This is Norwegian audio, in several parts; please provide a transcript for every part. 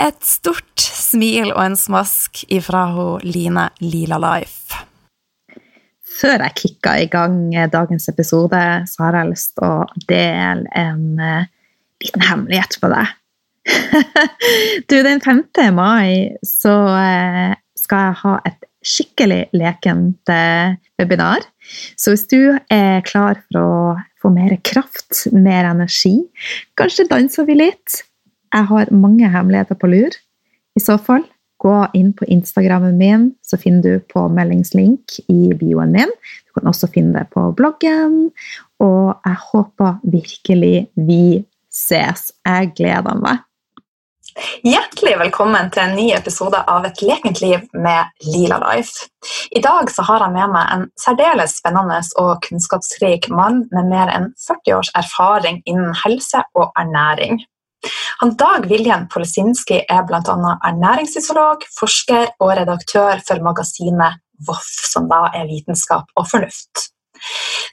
Et stort smil og en smask ifra hun Line Lila Life. Før jeg kicka i gang dagens episode, så har jeg lyst til å dele en uh, liten hemmelighet på deg. du, den 5. mai så uh, skal jeg ha et skikkelig lekent uh, webinar. Så hvis du er klar for å få mer kraft, mer energi, kanskje danser vi litt jeg har mange hemmeligheter på lur. I så fall, gå inn på Instagrammen min, så finner du på meldingslink i bioen min. Du kan også finne det på bloggen. Og jeg håper virkelig vi ses. Jeg gleder meg. Hjertelig velkommen til en ny episode av Et lekent liv med Lila Life. I dag så har jeg med meg en særdeles spennende og kunnskapsrik mann med mer enn 40 års erfaring innen helse og ernæring. Han Dag Viljen Polisinski er bl.a. ernæringsfysiolog, forsker og redaktør for magasinet VOF, som da er vitenskap og fornuft.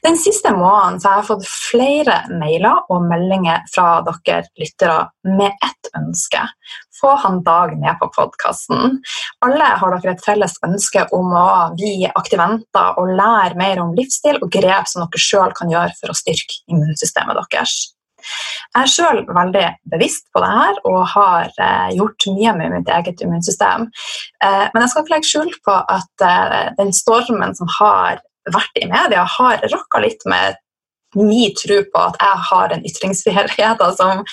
Den siste måneden har jeg fått flere mailer og meldinger fra dere lyttere med ett ønske. Få han Dag med på podkasten. Alle har dere et felles ønske om å bli aktiventer og lære mer om livsstil og grep som dere sjøl kan gjøre for å styrke immunsystemet deres. Jeg er sjøl veldig bevisst på det her og har eh, gjort mye med mitt eget immunsystem. Eh, men jeg skal ikke legge skjul på at eh, den stormen som har vært i media, har rokka litt med min tro på at jeg har en ytringsfrihet som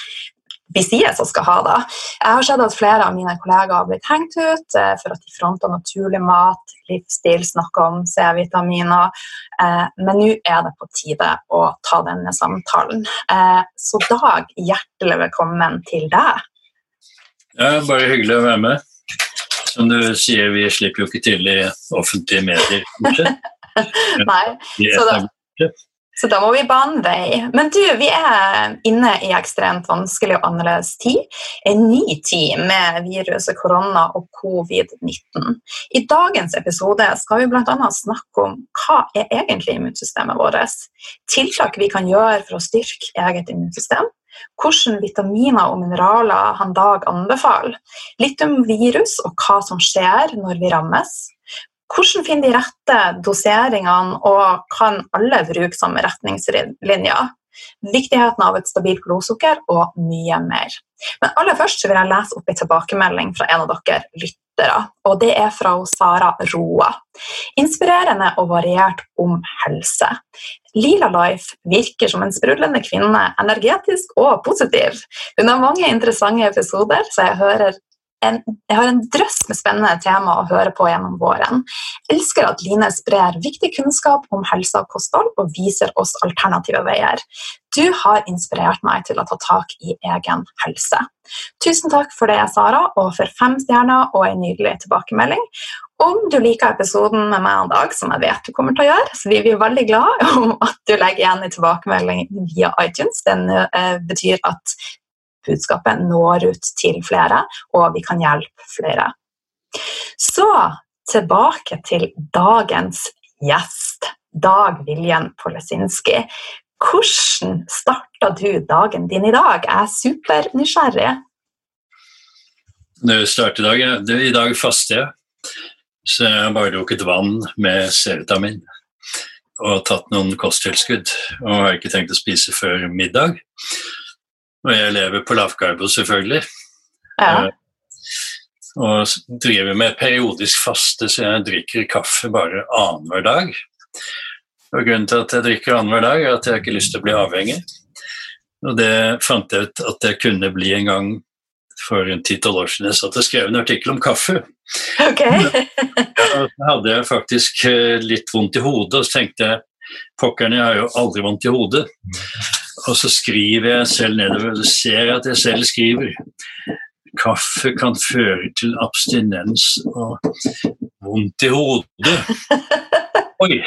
vi sier som skal ha det. Jeg har sett at flere av mine kollegaer har blitt hengt ut eh, for at de fronter naturlig mat, livsstil, snakker om C-vitaminer. Eh, men nå er det på tide å ta denne samtalen. Eh, så Dag, hjertelig velkommen til deg. Ja, bare hyggelig å være med. Som du sier, vi slipper jo ikke til i offentlige medier. Nei, så da, så da må vi bane vei. Men du, vi er inne i ekstremt vanskelig og annerledes tid. En ny tid med viruset korona og covid-19. I dagens episode skal vi bl.a. snakke om hva er egentlig immunsystemet vårt. Tiltak vi kan gjøre for å styrke eget immunsystem. Hvilke vitaminer og mineraler han Dag anbefaler. Litt om virus og hva som skjer når vi rammes. Hvordan finne de rette doseringene, og kan alle bruke samme retningslinjer? Viktigheten av et stabilt blodsukker og mye mer. Men aller først vil jeg lese opp en tilbakemelding fra en av dere lyttere. og Det er fra Sara Roa. Inspirerende og variert om helse. Lila Life virker som en sprudlende kvinne, energetisk og positiv. Hun har mange interessante episoder, så jeg hører en, jeg har en drøss med spennende tema å høre på gjennom våren. Jeg elsker at Line sprer viktig kunnskap om helse og kosthold og viser oss alternative veier. Du har inspirert meg til å ta tak i egen helse. Tusen takk for det, Sara, og for fem stjerner og en nydelig tilbakemelding. Om du liker episoden med meg en dag, som jeg vet du kommer til å gjøre, så vi blir veldig glad om at du legger igjen en tilbakemelding via iTunes. Den uh, betyr at budskapet når ut til flere, og vi kan hjelpe flere. Så tilbake til dagens gjest. Dag Viljen Polesinski. Hvordan starta du dagen din i dag? Jeg er supernysgjerrig. Det starter i dag, det, I dag faster jeg. Så jeg har bare drukket vann med C-vitamin og tatt noen kosttilskudd. Og har ikke tenkt å spise før middag. Og jeg lever på lavkarbo, selvfølgelig. Ja. Uh, og driver med periodisk faste, så jeg drikker kaffe bare annenhver dag. Og Grunnen til at jeg drikker annenhver dag, er at jeg har ikke lyst til å bli avhengig. Og det fant jeg ut at jeg kunne bli en gang for en ti-tolv år siden. Jeg satt og skrev en artikkel om kaffe. Okay. ja, så hadde jeg faktisk eh, litt vondt i hodet, og så tenkte jeg pokkeren, jeg har jo aldri vondt i hodet. Og så skriver jeg selv nedover, og så ser jeg at jeg selv skriver. Kaffe kan føre til abstinens og vondt i hodet. Oi!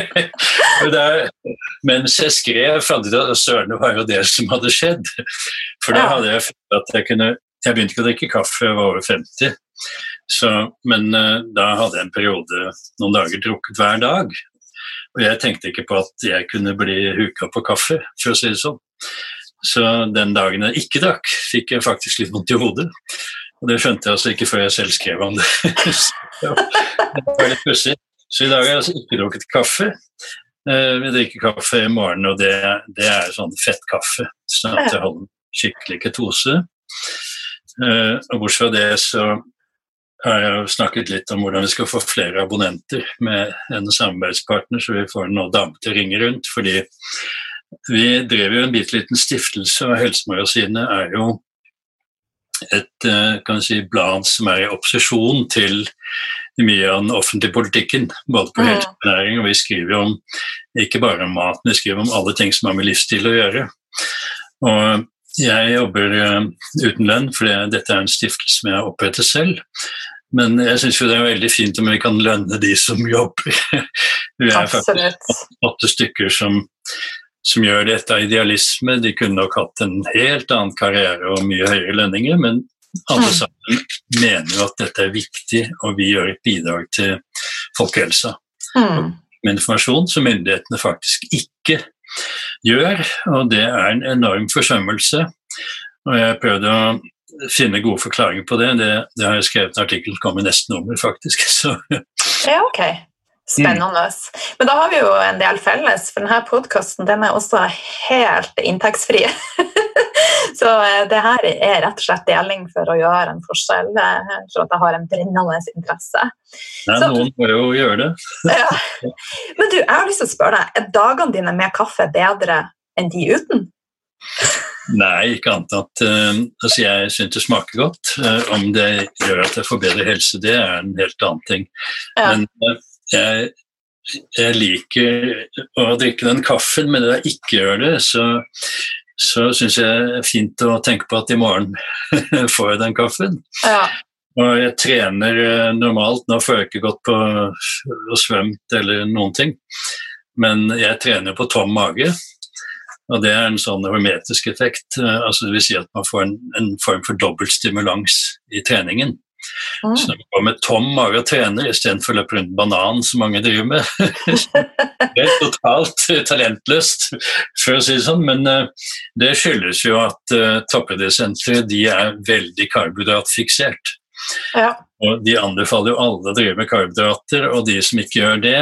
Der, mens jeg skrev, fant jeg ut at søren, det var jo det som hadde skjedd. For da hadde jeg funnet at jeg kunne Jeg begynte ikke å drikke kaffe, jeg var over 50. Så, men uh, da hadde jeg en periode, noen dager, drukket hver dag. Og jeg tenkte ikke på at jeg kunne bli huka på kaffe, for å si det sånn. Så den dagen jeg ikke drakk, fikk jeg faktisk litt vondt i hodet. Og det skjønte jeg altså ikke før jeg selv skrev om det. det var litt pussig. Så i dag har jeg altså ikke drukket kaffe. Uh, vi drikker kaffe i morgen, og det, det er sånn fettkaffe. Sånn at jeg holder skikkelig ketose. Uh, og bortsett fra det så har jeg snakket litt om hvordan vi skal få flere abonnenter med en samarbeidspartner, så vi får noen damer til å ringe rundt. fordi vi drev jo en bitte liten stiftelse, og Helsemagasinet er jo et eh, kan si, blad som er i opposisjon til mye av den offentlige politikken, både på mm. og vi skriver om ikke bare om maten, vi skriver om alle ting som har med livsstil å gjøre. Og jeg jobber uh, uten lønn, for dette er en stiftelse som jeg har opprettet selv. Men jeg syns det er veldig fint om vi kan lønne de som jobber. vi er faktisk åtte stykker som, som gjør dette av idealisme. De kunne nok hatt en helt annen karriere og mye høyere lønninger, men alle mm. sammen mener jo at dette er viktig, og vi gjør et bidrag til folkehelsa. Mm. Med informasjon som myndighetene faktisk ikke gjør, og det er en enorm forsømmelse. Og jeg prøvde å finne gode forklaringer på det. Det, det har jeg skrevet en artikkel som kommer i neste nummer, faktisk. Så. Ja, ok. Spennende. Mm. Men da har vi jo en del felles, for denne podkasten er også helt inntektsfri. Så eh, det her er rett og slett deling for å gjøre en forskjell, eh, for at jeg har en brennende interesse. Nei, Så, noen må jo gjøre det. ja. Men du, jeg har lyst til å spørre deg, er dagene dine med kaffe bedre enn de uten? Nei, ikke annet at uh, altså jeg syns det smaker godt. Uh, om det gjør at jeg får bedre helse, det er en helt annen ting. Ja. Men uh, jeg, jeg, liker å drikke den kaffen, men når jeg ikke gjør det, så så syns jeg det er fint å tenke på at i morgen får jeg den kaffen. Ja. Og jeg trener eh, normalt, nå får jeg ikke gått på og svømt eller noen ting, men jeg trener på tom mage. Og det er en sånn hormetisk effekt, eh, altså vil si at man får en, en form for dobbelt stimulans i treningen. Mm. Så når man går med tom mage og trener istedenfor å løpe rundt banan, som mange driver med Det er totalt talentløst, for å si det sånn. Men uh, det skyldes jo at uh, de er veldig karbohydratfiksert. Ja. Og De anbefaler jo alle å drive med karbohydrater, og de som ikke gjør det,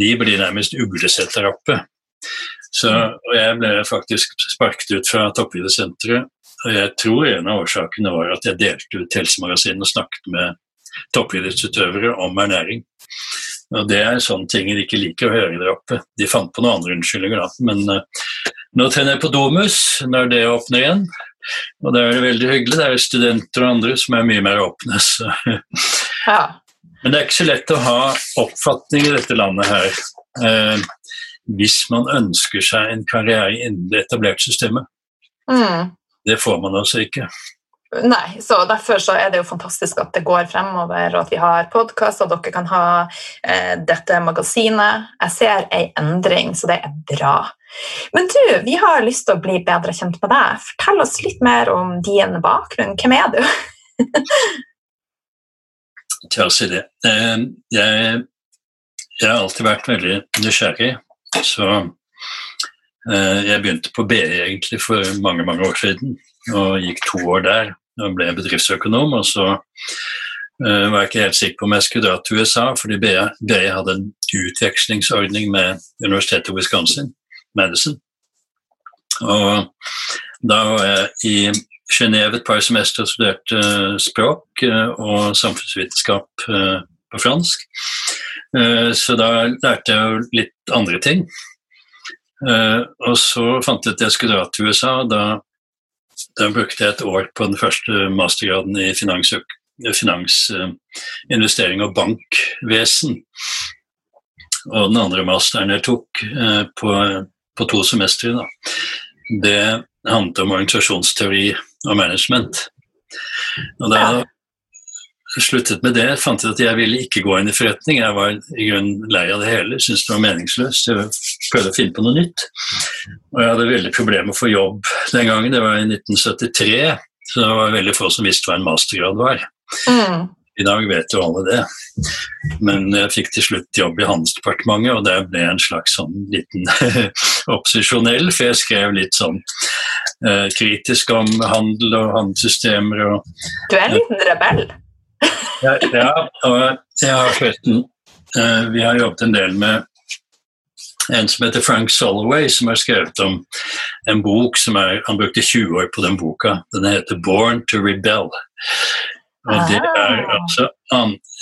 de blir nærmest uglesettere Så, og jeg ble faktisk sparket ut fra toppidrettssenteret og jeg tror en av årsakene var at jeg delte ut Helsemagasinet og snakket med toppidrettsutøvere om ernæring. Og Det er sånne ting de ikke liker å høre der oppe. De fant på noen andre unnskyldninger, da. Men uh, nå trener jeg på Domus når det åpner igjen. Og det er veldig hyggelig. Det er studenter og andre som er mye mer åpne. Så. Ja. Men det er ikke så lett å ha oppfatning i dette landet her uh, hvis man ønsker seg en karriere innen det etablerte systemet. Mm. Det får man altså ikke. Nei, så Derfor så er det jo fantastisk at det går fremover, og at vi har podkast, og dere kan ha eh, dette magasinet. Jeg ser en endring, så det er bra. Men du, vi har lyst til å bli bedre kjent med deg. Fortell oss litt mer om din bakgrunn. Hvem er du? Tja, si det. Eh, jeg, jeg har alltid vært veldig nysgjerrig, så Jeg begynte på BI egentlig for mange mange år siden, og gikk to år der og ble bedriftsøkonom. Og så uh, var jeg ikke helt sikker på om jeg skulle dra til USA, fordi BI, hadde en utvekslingsordning med Universitetet i Wisconsin, Madison. Og da var jeg i Genéve et par semester og studerte uh, språk og samfunnsvitenskap på fransk. Så da lærte jeg jo litt andre ting. Og så fant jeg ut at jeg skulle dra til USA. og Da da brukte jeg et år på den første mastergraden i finansinvestering og bankvesen. Og den andre masteren jeg tok eh, på, på to semestre, da, det handlet om organisasjonsteori og management. Og da sluttet med det, fant jeg at jeg ville ikke gå inn i forretning. Jeg var i grunnen lei av det hele, syntes det var meningsløst. Jeg prøvde å finne på noe nytt. Og jeg hadde veldig problemer med å få jobb den gangen. Det var i 1973, så det var veldig få som visste hva en mastergrad var. Mm. I dag vet jo alle det. Men jeg fikk til slutt jobb i Handelsdepartementet, og der ble jeg en slags sånn liten opposisjonell, for jeg skrev litt sånn eh, kritisk om handel og handelssystemer og Du er en liten rebell? Ja, ja, og jeg har forresten uh, Vi har jobbet en del med en som heter Frank Soloway, som har skrevet om en bok som er Han brukte 20 år på den boka. Den heter 'Born to Rebel'. Og det er ah. altså,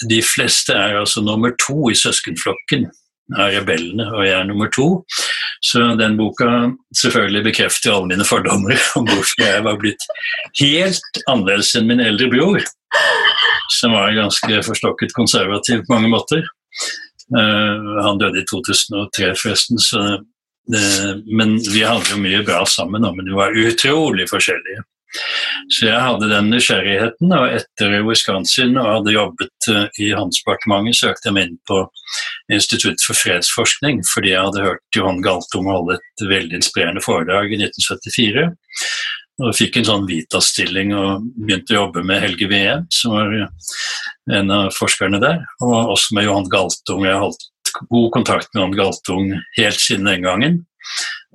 De fleste er altså nummer to i søskenflokken av rebellene, og jeg er nummer to. Så den boka selvfølgelig bekrefter alle mine fordommer om hvorfor jeg var blitt helt annerledes enn min eldre bror som var ganske forstokket konservativ på mange måter. Uh, han døde i 2003, forresten, så, det, men vi hadde jo mye bra sammen, men vi var utrolig forskjellige. Så jeg hadde den nysgjerrigheten, og etter Wisconsin og hadde jobbet uh, i Handelsdepartementet, søkte jeg meg inn på Institutt for fredsforskning, fordi jeg hadde hørt Johan Galtung holde et veldig inspirerende foredrag i 1974 og fikk en sånn Vita-stilling og begynte å jobbe med Helge Wie, som var en av forskerne der, og også med Johan Galtung. Jeg har holdt god kontakt med Johan Galtung helt siden den gangen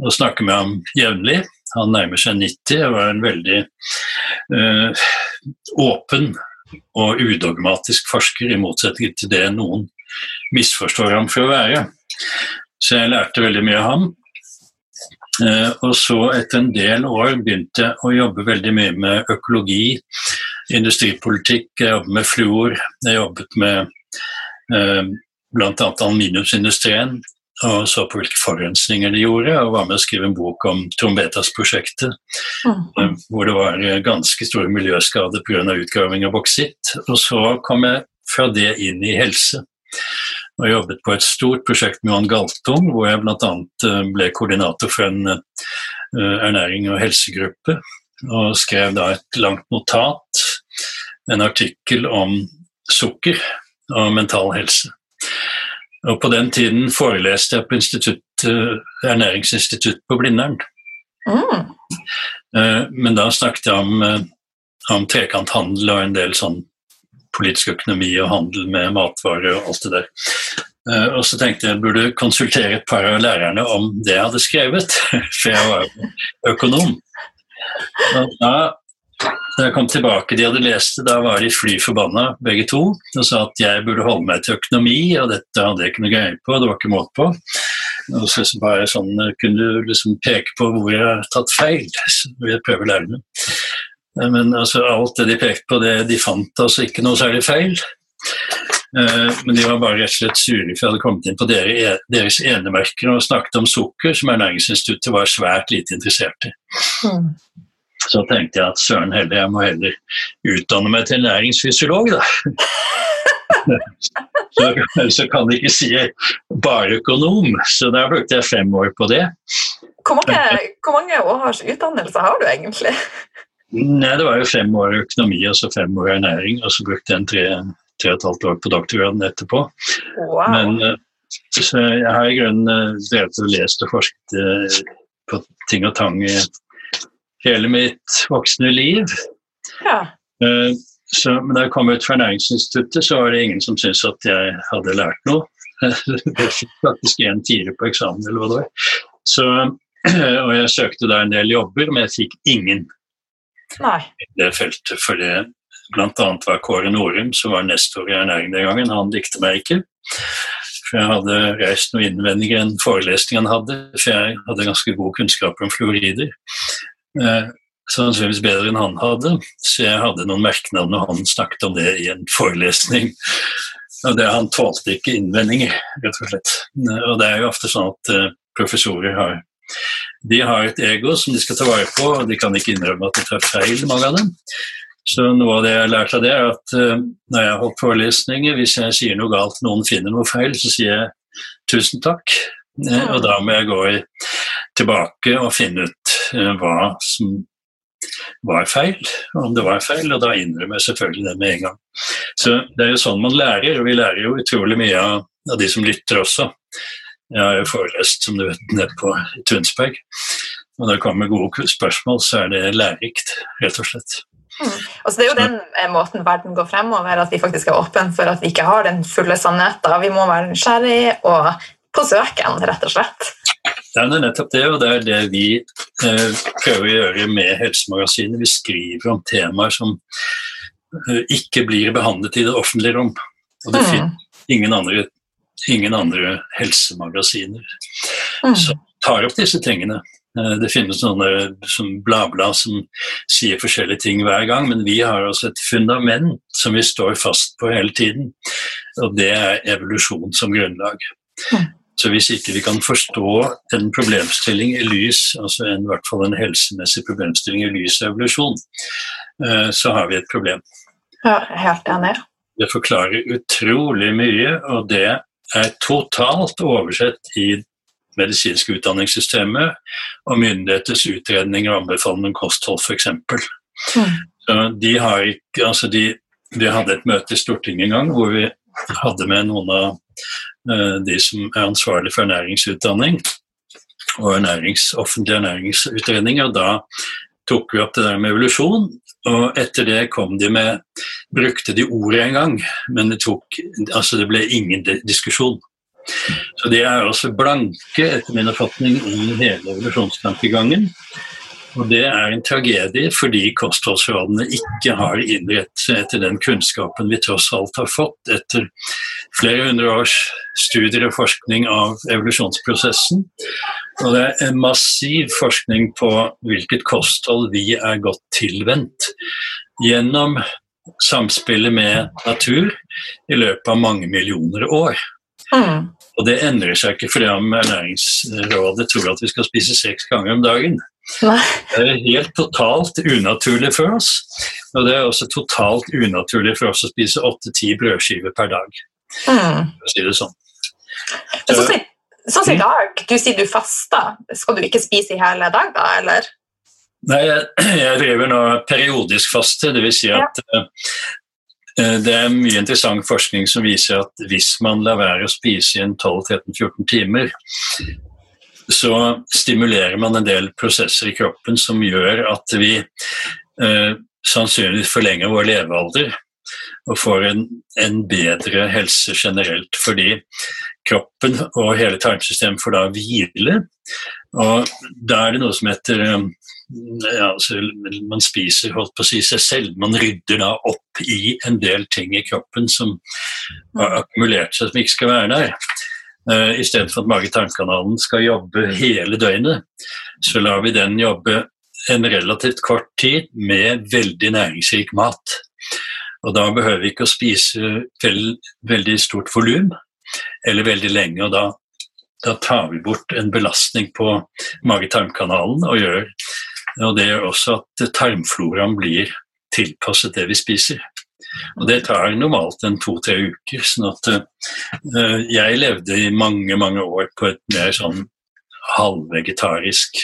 og snakker med ham jevnlig. Han nærmer seg 90 og var en veldig uh, åpen og udogmatisk forsker, i motsetning til det noen misforstår ham for å være. Så jeg lærte veldig mye av ham. Eh, og så etter en del år begynte jeg å jobbe veldig mye med økologi, industripolitikk, jeg jobbet med fluor, jeg jobbet med eh, bl.a. aluminiumsindustrien og så på hvilke forurensninger de gjorde, og var med å skrive en bok om Trombetas-prosjektet, mm. hvor det var ganske store miljøskader pga. utgraving av boksitt. Og så kom jeg fra det inn i helse og jobbet på et stort prosjekt med Johan Galtung, hvor jeg bl.a. Eh, ble koordinator for en eh, ernæring- og helsegruppe. Og skrev da et langt notat, en artikkel om sukker og mental helse. Og på den tiden foreleste jeg på eh, Ernæringsinstitutt på Blindern. Mm. Men da snakket jeg om, om trekanthandel og en del sånn politisk økonomi og handel med matvarer og alt det der. Uh, og så tenkte jeg jeg burde konsultere et par av lærerne om det jeg hadde skrevet, for jeg var økonom. Da, da jeg kom tilbake, de hadde lest det, da var de fly forbanna begge to og sa at jeg burde holde meg til økonomi, og dette hadde jeg ikke noe greie på, det var ikke måte på. Og så bare sånn, kunne du liksom peke på hvor jeg har tatt feil, så vil jeg prøve å lære dem. Men altså, alt det de pekte på, det, de fant altså ikke noe særlig feil. Uh, men de var bare rett og slett sure for jeg hadde kommet inn på deres, deres enemerker og snakket om sukker, som Ernæringsinstituttet var svært lite interessert i. Mm. Så tenkte jeg at søren heller, jeg må heller utdanne meg til næringsfysiolog, da. så, så kan de ikke si bare økonom, så da brukte jeg fem år på det. Hvor mange, hvor mange års utdannelse har du egentlig? Nei, Det var jo fem år i økonomi og så fem år i ernæring, og så brukte jeg en tre, tre og et halvt år på doktorgraden etterpå. Wow. Men eh, så jeg har i grunnen eh, drevet og lest og forsket eh, på ting og tang i hele mitt voksne liv. Ja. Så, men da jeg kom ut fra Næringsinstituttet, så var det ingen som syntes at jeg hadde lært noe. Jeg fikk faktisk én tiere på eksamen, eller hva det var. Så og jeg søkte da en del jobber, men jeg fikk ingen Nei. det feltet. For det bl.a. var Kåre Norum, som var nestor i ernæring den gangen, han likte meg ikke. For jeg hadde reist noen innvendinger i en forelesning han hadde, for jeg hadde ganske god kunnskap om fluorider. Eh, sannsynligvis bedre enn han hadde, så jeg hadde noen merknader når han snakket om det i en forelesning. Og det, Han tålte ikke innvendinger, rett og slett. Og det er jo ofte sånn at uh, professorer har de har et ego som de skal ta vare på, og de kan ikke innrømme at de tar feil, mange av dem. Så noe av det jeg har lært av det, er at uh, når jeg har holdt forelesninger, hvis jeg sier noe galt, noen finner noe feil, så sier jeg tusen takk. Uh, og da må jeg gå i, tilbake og finne ut uh, hva som var feil, om det var feil, og da innrømmer jeg selvfølgelig det med en gang. Så det er jo sånn man lærer, og vi lærer jo utrolig mye av, av de som lytter også. Jeg har jo forelest, som du vet, nede på Tønsberg. Og når det kommer gode spørsmål, så er det lærerikt, rett og slett. Mm. så det er jo den eh, måten verden går fremover, at vi faktisk er åpne for at vi ikke har den fulle sannheten. Vi må være nysgjerrige og på søken, rett og slett. Det er nettopp det, og det er det vi eh, prøver å gjøre med Helsemagasinet. Vi skriver om temaer som eh, ikke blir behandlet i det offentlige rom. Og det mm. finnes ingen andre, ingen andre helsemagasiner mm. som tar opp disse tingene. Eh, det finnes noen som bla-bla som sier forskjellige ting hver gang, men vi har altså et fundament som vi står fast på hele tiden, og det er evolusjon som grunnlag. Mm. Så hvis ikke vi kan forstå en problemstilling i lys, altså en, i hvert fall en helsemessig problemstilling i lys av evolusjon, eh, så har vi et problem. Ja, helt enig. Det forklarer utrolig mye, og det er totalt oversett i medisinske utdanningssystemet og myndigheters utredninger og anbefalende kosthold, f.eks. Mm. De har ikke, altså de, vi hadde et møte i Stortinget en gang hvor vi hadde med noen av Eh, de som er ansvarlig for ernæringsutdanning og ernærings, offentlige ernæringsutredninger. Da tok vi opp det der med evolusjon, og etter det kom de med Brukte de ordet en gang, men det, tok, altså det ble ingen diskusjon. Så de er også blanke, etter min oppfatning, i hele evolusjonstankegangen. Og det er en tragedie fordi kostholdsrådene ikke har innrettet seg etter den kunnskapen vi tross alt har fått etter flere hundre års studier og forskning av evolusjonsprosessen. Og det er en massiv forskning på hvilket kosthold vi er godt tilvendt gjennom samspillet med natur i løpet av mange millioner år. Mm. Og det endrer seg ikke fordi om Ernæringsrådet tror at vi skal spise seks ganger om dagen. Nei. Det er helt totalt unaturlig for oss. Og det er også totalt unaturlig for oss å spise åtte-ti brødskiver per dag. Mm. For å si det sånn. Så, sånn, sånn i dag, du sier du faster. Skal du ikke spise i hele dag, da, eller? Nei, jeg, jeg driver nå periodisk faste. Dvs. Si at ja. uh, det er mye interessant forskning som viser at hvis man lar være å spise i 12-13-14 timer, så stimulerer man en del prosesser i kroppen som gjør at vi eh, sannsynligvis forlenger vår levealder og får en, en, bedre helse generelt, fordi kroppen og hele tarmsystemet får da hvile. Og da er det noe som heter eh, ja, altså, Man spiser holdt på å si seg selv. Man rydder da opp i en del ting i kroppen som har akkumulert seg, som ikke skal være der. Uh, I stedet for at mage-tarmkanalen skal jobbe hele døgnet, så lar vi den jobbe en relativt kort tid med veldig næringsrik mat. Og da behøver vi ikke å spise veld, veldig stort volum eller veldig lenge. og da, da, tar vi bort en belastning på mage-tarmkanalen, og, gjør, og det gjør også at tarmfloraen blir tilpasset det vi spiser. Og det tar normalt en to-tre uker. sånn at uh, jeg levde i mange, mange år på et mer sånn halvvegetarisk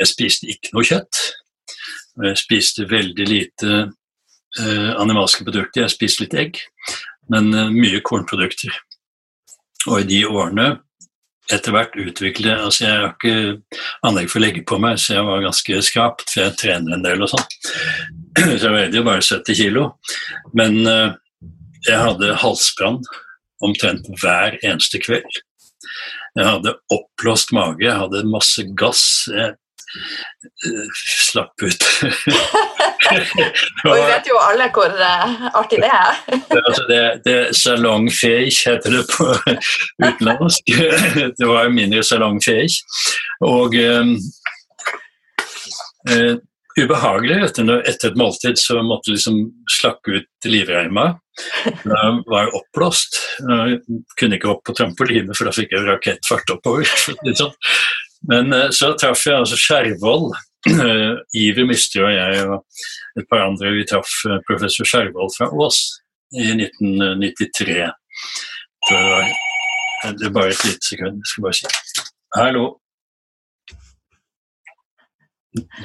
Jeg spiste ikke noe kjøtt. Og Jeg spiste veldig lite uh, animalske produkter. Jeg spiste litt egg, men uh, mye kornprodukter. Og i de årene etter hvert utvikle altså Jeg har ikke anlegg for å legge på meg, så jeg var ganske skrapt, for jeg trener en del og sånn. Så jeg veide jo bare 70 kilo. Men uh, jeg hadde halsbrann omtrent hver eneste kveld. Jeg hadde oppblåst mage, jeg hadde masse gass. Jeg slapp ut. og vi vet jo alle hvor uh, artig det er. altså det, det salongfeig heter det på utenlandsk. det var mindre salongfeig. Og uh, ubehagelig. Etter, et måltid så måtte du liksom slakke ut livreima. Jeg var jo oppblåst. Jeg kunne ikke hoppe på trampoline, for da fikk jeg rakettfart oppover. Sånn. Men eh, så traff jeg altså Skjervold. Iver Mystre og jeg og et par andre vi traff eh, professor Skjervold fra Ås i 1993. Det var, det er bare et lite sekund, jeg skal bare si. Hallo.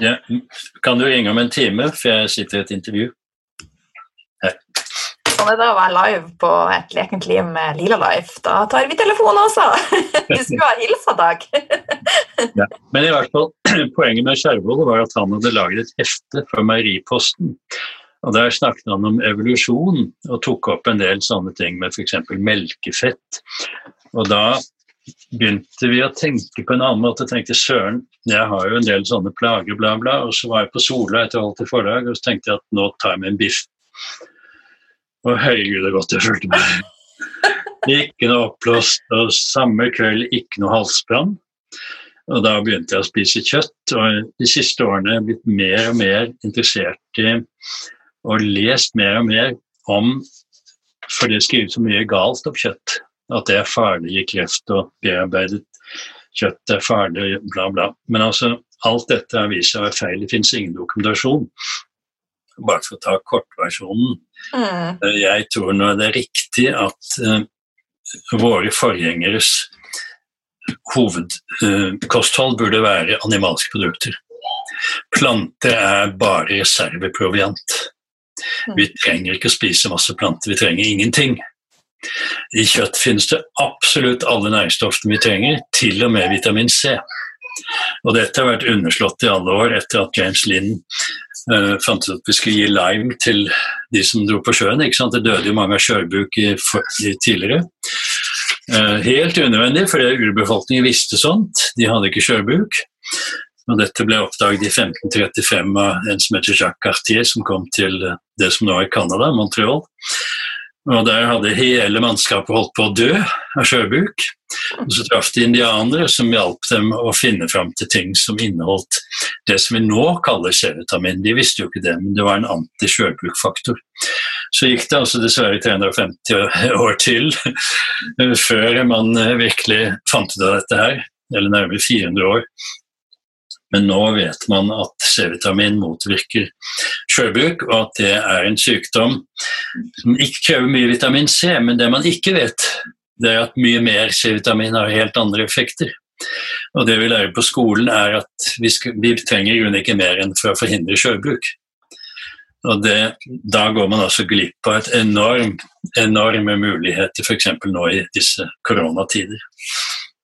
Ja, kan du ringe om en time, for jeg sitter i et intervju? Her. Sånn er det å være live på et lekent liv med Lila Life. Da tar vi telefonen også! Du skulle ha hilsa, Dag. ja, men i hvert fall, poenget med Skjervold var at han hadde laget et hefte for Meieriposten. Og Der snakket han om evolusjon og tok opp en del sånne ting med f.eks. melkefett. Og da begynte vi å tenke på en annen måte. tenkte søren, jeg har jo en del sånne plager, bla, bla. Og så var jeg på Sola etter alt i forlag, og så tenkte jeg at nå tar jeg meg en biff. Og herregud, det godt jeg følte meg. Ikke noe oppblåst, og samme kveld ikke noe halsbrann. Og da begynte jeg å spise kjøtt, og de siste årene er jeg blitt mer og mer interessert i og lest mer og mer om For det skrives så mye galt om kjøtt at det er farlig kreft og bearbeidet kjøtt er farlig, bla, bla. Men altså, alt dette har vist seg å være feil. Det finnes ingen dokumentasjon. Bare for å ta kortversjonen. Mm. Eh, jeg tror nå det er riktig at uh, våre forgjengeres hovedkosthold uh, burde være animalske produkter. Planter er bare reserveproviant. Mm. Vi trenger ikke å spise masse planter, vi trenger ingenting. I kjøtt finnes det absolutt alle næringsstoffene vi trenger, til og med vitamin C. Og dette har vært underslått i alle år etter at James Linn uh, fant ut at vi skulle gi lime til de som dro på sjøen. Det døde jo mange av skjørbuk i, i, tidligere. Uh, helt unødvendig, fordi urbefolkningen visste sånt. De hadde ikke skjørbuk. Og dette ble oppdaget i 1535 av en som heter Jacques Cartier, som kom til det som nå er Canada, Montreal. Og Der hadde hele mannskapet holdt på å dø av sjøbuk. Og Så traff de indianere som hjalp dem å finne fram til ting som inneholdt det som vi nå kaller C-vitamin. De visste jo ikke det, men det var en antisjøbukfaktor. Så gikk det altså dessverre 350 år til før man virkelig fant ut av dette her, eller nærmere 400 år. Men nå vet man at C-vitamin motvirker sjøbruk, og at det er en sykdom som ikke krever mye vitamin C. Men det man ikke vet, det er at mye mer C-vitamin har helt andre effekter. Og det vi lærer på skolen, er at vi, skal, vi trenger i grunnen ikke mer enn for å forhindre sjøbruk. Og det, Da går man altså glipp av et enorm, enorme muligheter, f.eks. nå i disse koronatider.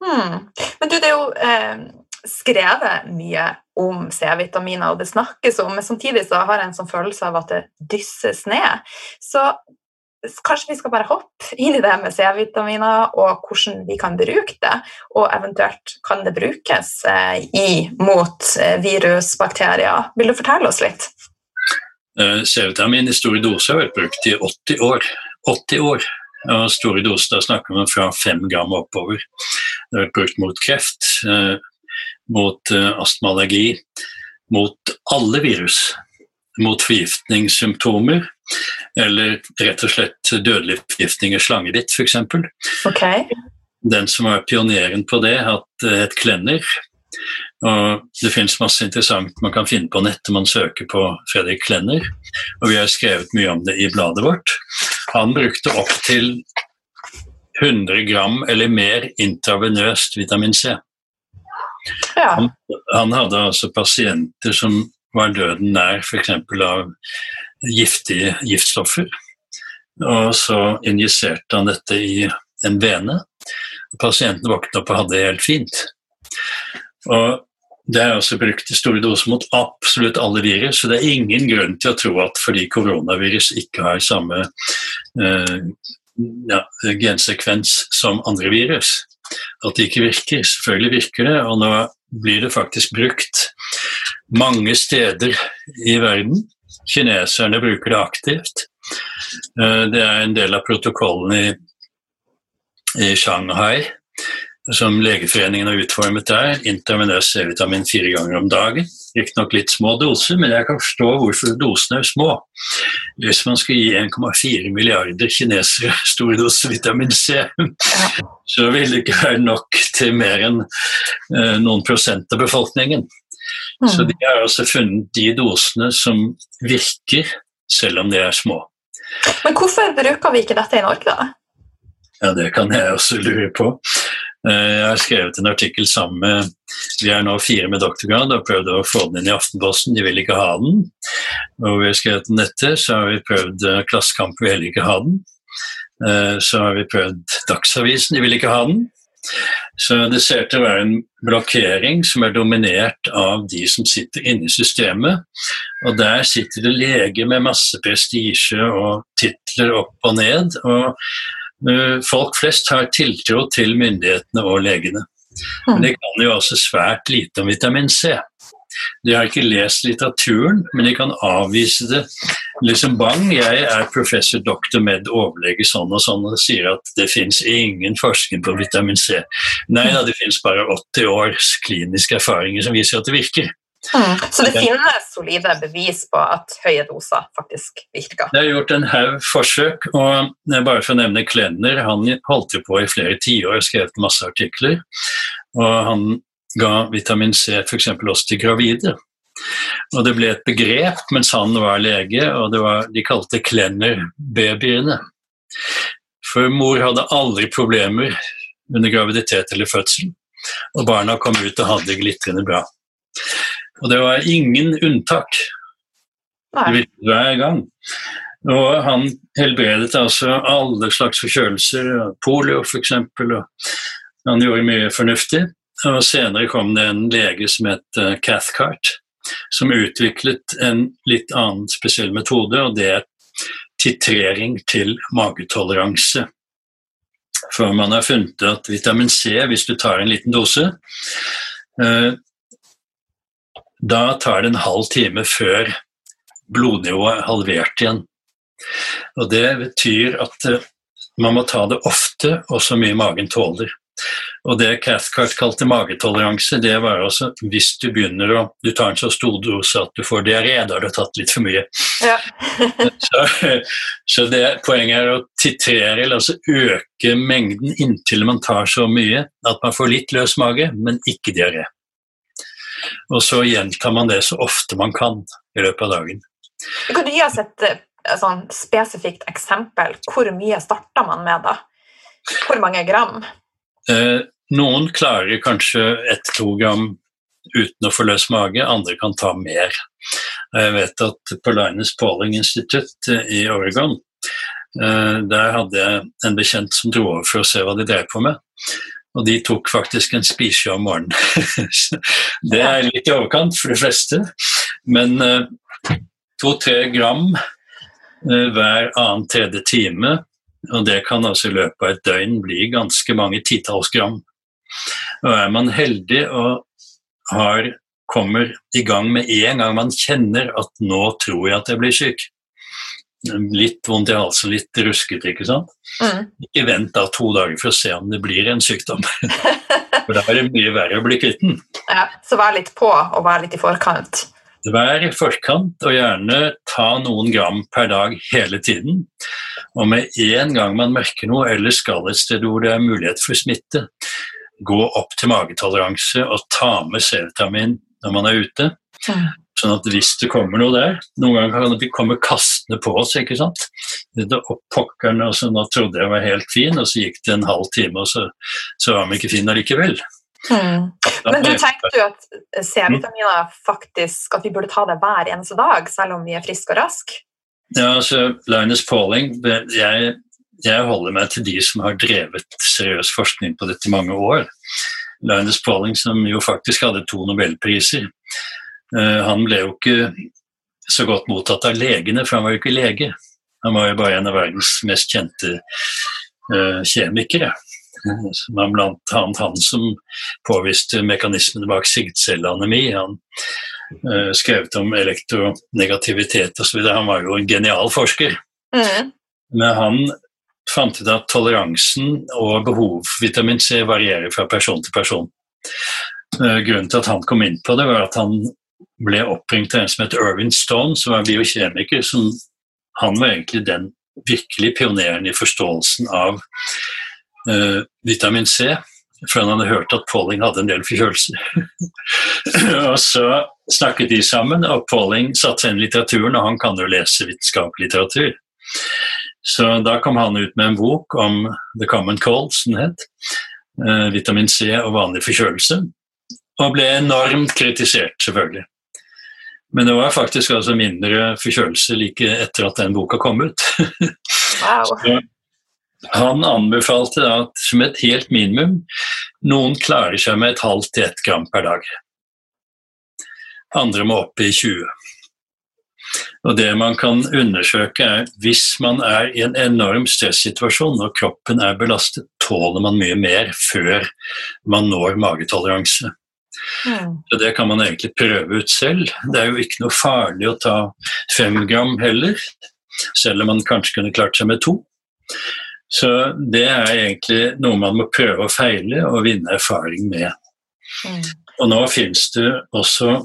Hmm. Men du, det er jo eh skrevet mye om C-vitaminer, og det snakkes om, men samtidig så har jeg en sånn følelse av at det dysses ned. Så kanskje vi skal bare hoppe inn i det med C-vitaminer og hvordan vi kan bruke det, og eventuelt kan det brukes eh, i, mot eh, virus. Vil du fortelle oss litt? Eh, C-vitamin i store doser har vært brukt i 80 år. 80 år. Og store doser da snakker man fra 5 gram oppover. Det har vært brukt mot kreft, mot uh, astmaallergi, mot alle virus. Mot forgiftningssymptomer, eller rett og slett dødelig forgiftning i slangebitt, f.eks. Okay. Den som var pioneren på det, het uh, Klenner. Og det finnes masse interessant man kan finne på nettet man søker på Fredrik Klenner. Og vi har skrevet mye om det i bladet vårt. Han brukte opptil 100 gram eller mer intravenøst vitamin C. Ja. Han, han, hadde altså pasienter som var døden nær, f.eks. av giftige giftstoffer. Og så injiserte han dette i en vene. Pasienten våknet opp og hadde det helt fint. Og det er også brukt i store doser mot absolutt alle virus, så det er ingen grunn til å tro at fordi koronavirus ikke har samme eh, ja, gensekvens som andre virus, at det ikke virker. Selvfølgelig virker det, og nå blir det faktisk brukt mange steder i verden. Kineserne bruker det aktivt. Eh, det er en del av protokollen i, i Shanghai som Legeforeningen har utformet der. Intravenøs C-vitamin fire ganger om dagen. Riktignok litt små doser, men jeg kan forstå hvorfor dosene er små. Hvis man skal gi 1,4 milliarder kinesere stor dose vitamin C, så vil det ikke være nok til mer enn eh, noen prosent av befolkningen. Så mm. de har altså funnet de dosene som virker, selv om de er små. Men hvorfor bruker vi ikke dette i Norge, da? Ja, Det kan jeg også lure på. Eh, jeg har skrevet en artikkel sammen med Vi er nå fire med doktorgrad og prøvd å få den inn i Aftenposten, de vil ikke ha den. Og vi har skrevet den etter, så har vi prøvd eh, Klassekamp, vi heller ikke ha den. Eh, så har vi prøvd Dagsavisen, de vil ikke ha den. Så det ser til å være en blokkering som er dominert av de som sitter inne i systemet. Og der sitter det leger med masse prestisje og titler opp og ned. Og folk flest har tiltro til myndighetene og legene. Men de kan jo også svært lite om vitamin C. De har ikke lest litteraturen, men de kan avvise det liksom bang. Jeg er professor doktor med overlege sånn og sånn og sier at det fins ingen forskning på vitamin C. Nei da, det fins bare 80 års kliniske erfaringer som viser at det virker. Mm. Så det finnes solide bevis på at høye doser faktisk virker? Det er gjort en haug forsøk, og bare for å nevne Klenner, han holdt jo på i flere tiår og skrev masse artikler. Og han ga vitamin C f.eks. også til gravide. Og Det ble et begrep mens han var lege, og var, de kalte Klenner-babyene. For mor hadde aldri problemer under graviditet eller fødsel, og barna kom ut og hadde glitrende bra. Og det var ingen unntak. Hver gang. Og han helbredet altså alle slags forkjølelser, polio f.eks., han gjorde mye fornuftig. Og senere kom det en lege som het uh, Cathcart, som utviklet en litt annen spesiell metode, og det er titrering til magetoleranse. For man har funnet at vitamin C, hvis du tar en liten dose, uh, da tar det en halv time før blodnivået er halvert igjen. Og Det betyr at uh, man må ta det ofte og så mye magen tåler. Og det Cathcart kalte magetoleranse, det var altså hvis du begynner å Du tar en så stor dose at du får diaré, da har du tatt litt for mye. Ja. så, så det, poenget er å titrere, eller altså øke mengden inntil man tar så mye at man får litt løs mage, men ikke diaré. Og så gjentar man det så ofte man kan i løpet av dagen. Kan du gi oss et, sånn spesifikt eksempel? Hvor mye starter man med da? Hvor mange gram? Eh, noen klarer kanskje ett-to gram uten å få løs mage, andre kan ta mer. Jeg vet at på Linus Pauling Institutt eh, i Oregon, eh, der hadde jeg en bekjent som dro over for å se hva de drev på med. Og de tok faktisk en spise om morgenen. det er litt i overkant for de fleste, men to-tre gram hver annen tredje time og det kan altså i løpet av et døgn bli ganske mange titalls gram. Og er man heldig og har, kommer i gang med en gang man kjenner at 'nå tror jeg at jeg blir syk', litt vondt i halsen, litt ruskete, ikke sant. Mm. Ikke vent da to dager for å se om det blir en sykdom. for da er det mye verre å bli kvitt den. Ja, så vær litt på, og vær litt i forkant. Vær i forkant, og gjerne ta noen gram per dag hele tiden. Og med en gang man merker noe eller skal et sted hvor det er mulighet for smitte, gå opp til magetoleranse og ta med C-vitamin når man er ute. Sånn at hvis det kommer noe der Noen ganger kan det komme kastende på oss. ikke sant? Det opp pokkerne, og så Nå trodde jeg var helt fin, og så gikk det en halv time, og så, så var vi ikke fine allikevel. Mm. Men du tenkte jo at C-vitaminer faktisk at vi burde ta det hver eneste dag, selv om vi er friske og raske? Ja, altså Linus Pauling jeg, jeg, holder meg til de som har drevet seriøs forskning på dette i mange år. Linus Pauling, som jo faktisk hadde to nobelpriser, han ble jo ikke så godt mottatt av legene, for han var jo ikke lege. Han var jo bare en av verdens mest kjente uh, kjemikere. Det var blant annet han som påviste mekanismene bak sigtcelleanemi. Han uh, skrev om elektronegativitet osv. Han var jo en genial forsker. Mm. Men han fant ut at toleransen og behov for vitamin C varierer fra person til person. Uh, grunnen til at han kom inn på det, var at han ble oppringt av en som het Irvin Stone, som var biokjemiker. som Han var egentlig den virkelig pioneren i forståelsen av uh, vitamin C. For han hadde hørt at Pauling hadde en del forkjølelser. og så snakket de sammen, og Pauling satte seg inn i litteraturen, og han kan jo lese vitenskapelig litteratur. Så da kom han ut med en bok om The Common Cold, som den het. Uh, vitamin C og vanlig forkjølelse. Og ble enormt kritisert, selvfølgelig. Men det var faktisk altså mindre forkjølelse like etter at den boka kom ut. Wow. han anbefalte at som et helt minimum noen klarer seg med et halvt til ett gram per dag. Andre må opp i 20. Og Det man kan undersøke, er hvis man er i en enorm stressituasjon og kroppen er belastet, tåler man mye mer før man når magetoleranse. Mm. Så Det kan man egentlig prøve ut selv. Det er jo ikke noe farlig å ta fem gram heller, selv om man kanskje kunne klart seg med to. Så det er egentlig noe man må prøve og feile og vinne erfaring med. Mm. Og nå finnes det også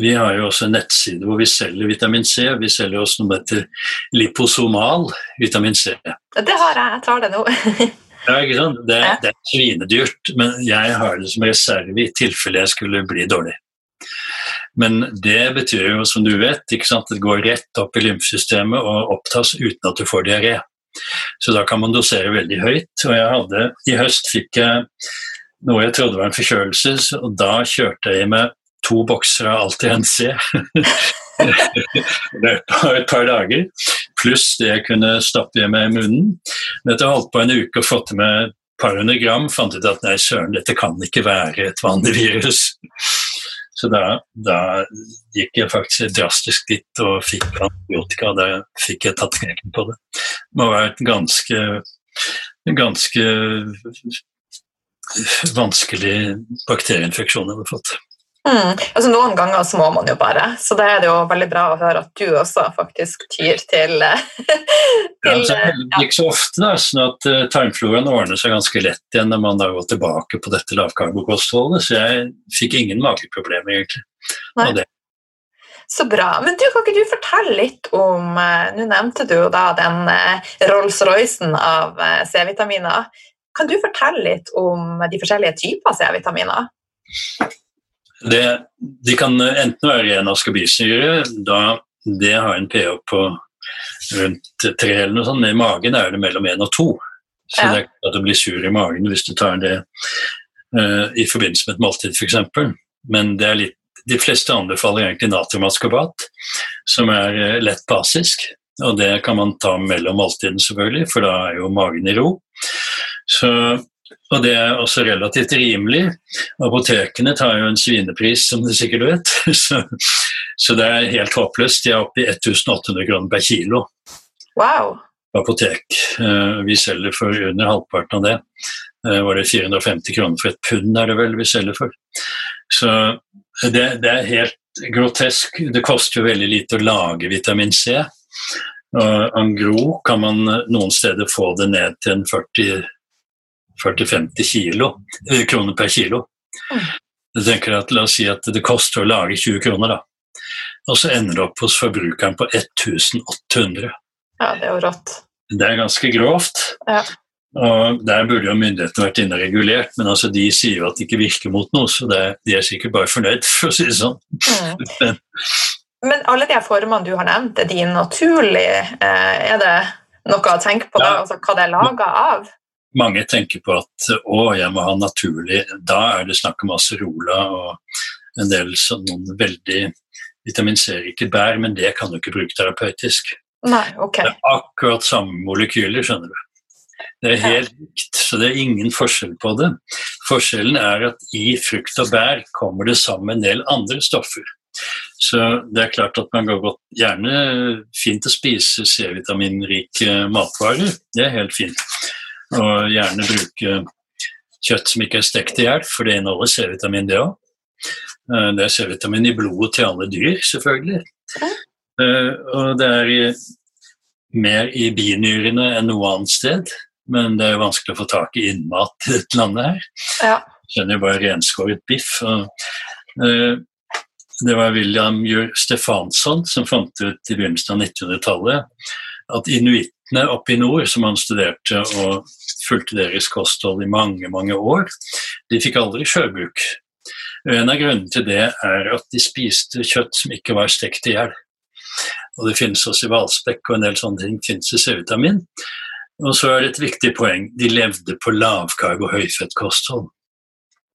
vi har jo også en nettside hvor vi selger vitamin C. Vi selger også noe som heter liposomal vitamin C. Det har jeg, jeg tar det nå. Ja, ikke sant? Det, det, er svinedyrt, men jeg har det som reserve i tilfelle jeg skulle bli dårlig. Men det betyr jo, som du vet, ikke sant, det går rett opp i lymfesystemet og opptas uten at du får diaré. Så da kan man dosere veldig høyt. Og jeg hadde, i høst fikk jeg noe jeg trodde var en forkjølelse, og da kjørte jeg med to bokser av Alti C et par dager, pluss det jeg kunne stappe i meg i munnen. Men etter å ha holdt på en uke og fått med et par hundre gram, fant ut at nei, søren, dette kan ikke være et vanlig virus. Så da, da gikk jeg faktisk drastisk dit og fikk antibiotika. Da fikk jeg tatt knekken på det. Det må være vært ganske, ganske vanskelig bakterieinfeksjon jeg har fått. Mm. Altså, noen ganger så må man jo bare, så da er det jo veldig bra å høre at du også faktisk tyr til, eh, til ja, altså, Ikke så ofte, da, sånn at uh, tarmfloraen ordner seg ganske lett igjen når man da går tilbake på dette lavkarbokostholdet, så jeg fikk ingen mageproblemer, egentlig. Nei. Så bra. Men du, kan ikke du fortelle litt om Nå nevnte du jo da den Rolls-Roycen av C-vitaminer. Kan du fortelle litt om de forskjellige typer C-vitaminer? Det, de kan enten være ren askorbilsyre, da det har en pH på rundt tre eller noe sånt, men i magen er det mellom én og to. Så ja. det er ikke at du blir sur i magen hvis du tar det uh, i forbindelse med et måltid f.eks. Men det er litt, de fleste anbefaler egentlig natriumaskorbat, som er uh, lett basisk. Og det kan man ta mellom måltidene, selvfølgelig, for da er jo magen i ro. Så og det er også relativt rimelig. Apotekene tar jo en svinepris, som du sikkert vet. Så, så det er helt håpløst. De er oppe i 1800 kroner per kilo. Wow. Apotek. Eh, vi selger for under halvparten av det. Eh, var det 450 kroner for et pund, er det vel vi selger for. Så det, det er helt grotesk. Det koster jo veldig lite å lage vitamin C. Og Angro kan man noen steder få det ned til en 40 40-50 kilo, eh, kroner per kilo. Jeg tenker at La oss si at det koster å lage 20 kroner, da. Og så ender det opp hos forbrukeren på 1800. Ja, det er jo rått. Det er ganske grovt. Ja. Og Der burde jo myndighetene vært inne og regulert, men altså de sier jo at det ikke virker mot noe, så det, de er sikkert bare fornøyd, for å si det sånn. Mm. men, men alle de formene du har nevnt, er de naturlige? Eh, er det noe å tenke på ja. da, altså, hva det er laga av? Mange tenker på at å, jeg må ha naturlig Da er det snakk om acerola og en del sånn noen veldig vitamin C-rike bær, men det kan du ikke bruke terapeutisk. Nei, ok. Det er akkurat samme molekyler, skjønner du. Det er helt likt, så det er ingen forskjell på det. Forskjellen er at i frukt og bær kommer det sammen en del andre stoffer. Så det er klart at man går godt gjerne fint å spise C-vitaminrike matvarer. Det er helt fint og gjerne bruke kjøtt som ikke er stekt i hjel, for det inneholder C-vitamin, det òg. Det er C-vitamin i blodet til alle dyr, selvfølgelig. Og det er mer i binyrene enn noe annet sted, men det er vanskelig å få tak i innmat i dette landet her. Ja. Kjenner jo bare renskåret biff. Uh, det var William Stefansson som fant ut i begynnelsen av 1900-tallet at inuittene oppe i nord, som han studerte og fulgte deres kosthold i mange, mange år, de fikk aldri sjøbruk. En av grunnene til det er at de spiste kjøtt som ikke var stekt i hjel. Og det finnes også i hvalspekk og en del sånne ting finnes i C-vitamin. Og så er det et viktig poeng, de levde på lavkarb- og høyfettkosthold.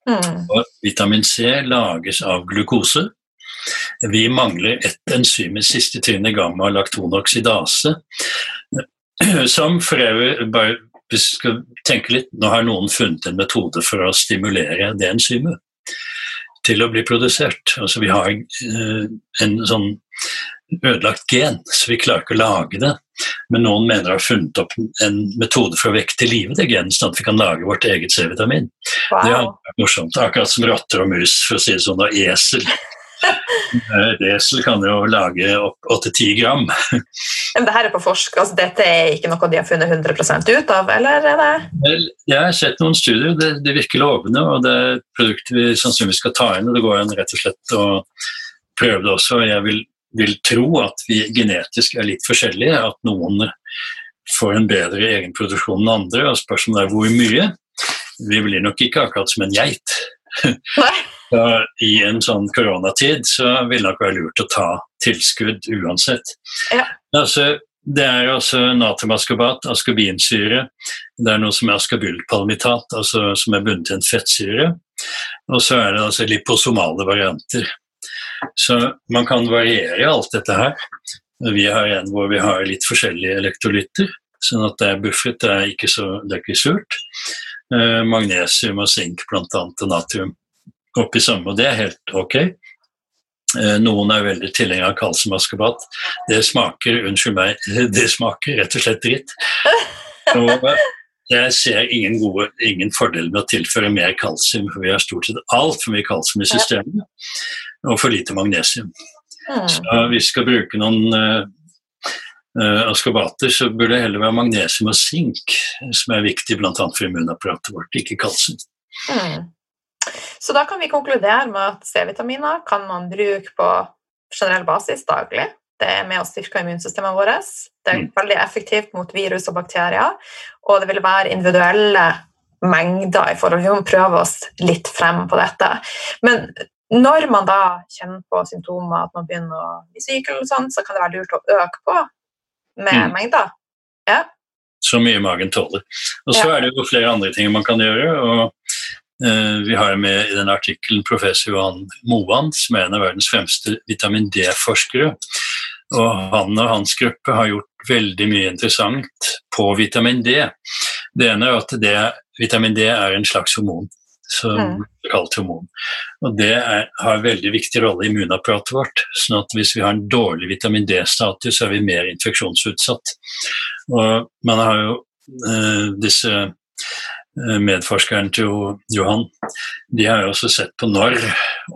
Mm. Og vitamin C lages av glukose. Vi mangler ett enzym i siste trinnet gamma-laktonoksidase, som for øvrig bare vi skal tenke litt, Nå har noen funnet en metode for å stimulere det enzymet til å bli produsert. Altså Vi har eh, en sånn ødelagt gen, så vi klarer ikke å lage det. Men noen mener har ha funnet opp en metode for å vekke til live det genet, sånn at vi kan lage vårt eget C-vitamin. Wow. Det er morsomt. Akkurat som rotter og mus, for å si det sånn, og esel. Et esel kan jo lage 8-10 gram. Men det her er på forsk, altså dette er ikke noe de har funnet 100% ut av, eller er det? Jeg har sett noen studier, det, det virker lovende, og det er et produkt vi sannsynligvis skal ta inn. og Det går an rett og slett å prøve det også. Jeg vil vil tro at vi genetisk er litt forskjellige, at noen får en bedre egenproduksjon enn andre, og spørsmålet er hvor mye. Vi blir nok ikke akkurat som en geit. I en sånn koronatid så vil det nok være lurt å ta tilskudd uansett. Ja. Altså, det er altså natriumaskobat, askobinsyre. Det er noe som er askobylpalmitat, altså som er bundet til en fettsyre. Og så er det altså liposomale varianter. Så man kan variere alt dette her. Vi har en hvor vi har litt forskjellige elektrolytter, sånn at det er buffet, det er ikke, så, det er ikke surt. Eh, magnesium og sink bl.a. og natrium oppi samme, og det er helt ok. Eh, noen er veldig tilhenger av kalsiumaskebat. Det smaker unnskyld meg, det smaker rett og slett dritt. Og jeg ser ingen, gode, ingen fordel med å tilføre mer kalsium, for vi har stort sett altfor mye kalsium i systemet og for lite magnesium. Mm. Så hvis vi skal bruke noen uh, askobater, så burde det heller være magnesium og sink som er viktig bl.a. for immunapparatet vårt, ikke kalsium. Mm. Så da kan vi konkludere med at C-vitaminer kan man bruke på generell basis daglig. Det er med å styrke immunsystemet vårt. Det er mm. veldig effektivt mot virus og bakterier. Og det vil være individuelle mengder i forhold til Vi må prøve oss litt frem på dette. Men når man da kjenner på symptomer, at man begynner å bli syk, eller sånt, så kan det være lurt å øke på med mm. mengder. Ja. Så mye magen tåler. Og så ja. er det jo flere andre ting man kan gjøre. og Vi har med i den artikkelen professor Johan Moan, som er en av verdens fremste vitamin D-forskere. Og han og hans gruppe har gjort veldig mye interessant på vitamin D. Det ene er at det, vitamin D er en slags hormon som mm. kalt hormon. Og Det er, har en veldig viktig rolle i immunapparatet vårt. sånn at Hvis vi har en dårlig vitamin D-status, så er vi mer infeksjonsutsatt. Og Man har jo eh, disse eh, medforskerne til Johan de har jo også sett på når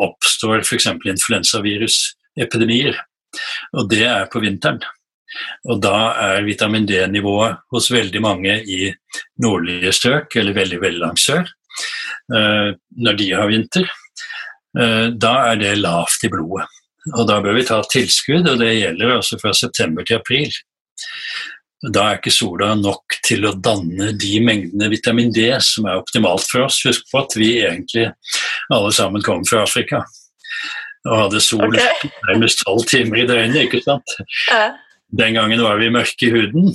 oppstår f.eks. influensavirusepidemier. Og det er på vinteren. Og da er vitamin D-nivået hos veldig mange i nordlige strøk, eller veldig veldig langt sør, Eh, når de har vinter, eh, da er det lavt i blodet. Og da bør vi ta tilskudd, og det gjelder også fra september til april. Da er ikke sola nok til å danne de mengdene vitamin D som er optimalt for oss. Husk på at vi egentlig alle sammen kommer fra Afrika og hadde sol okay. nærmest tolv timer i døgnet, ikke sant. Den gangen var vi mørke i huden.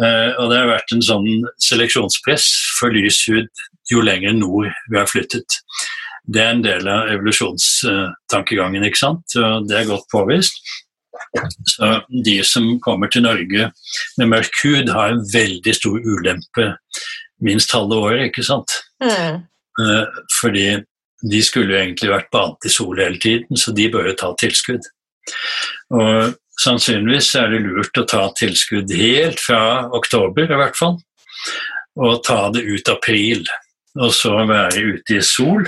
Eh, og det har vært en sånn seleksjonspress for lys hud jo lenger nord vi har flyttet. Det er en del av evolusjonstankegangen, ikke sant? og det er godt påvist. Så de som kommer til Norge med mørk hud, har en veldig stor ulempe minst halve året, ikke sant? Mm. Eh, fordi de skulle jo egentlig vært badet i sol hele tiden, så de bør jo ta tilskudd. Og sannsynligvis er det lurt å ta tilskudd helt fra oktober, i hvert fall, og ta det ut april. og så være ute i sol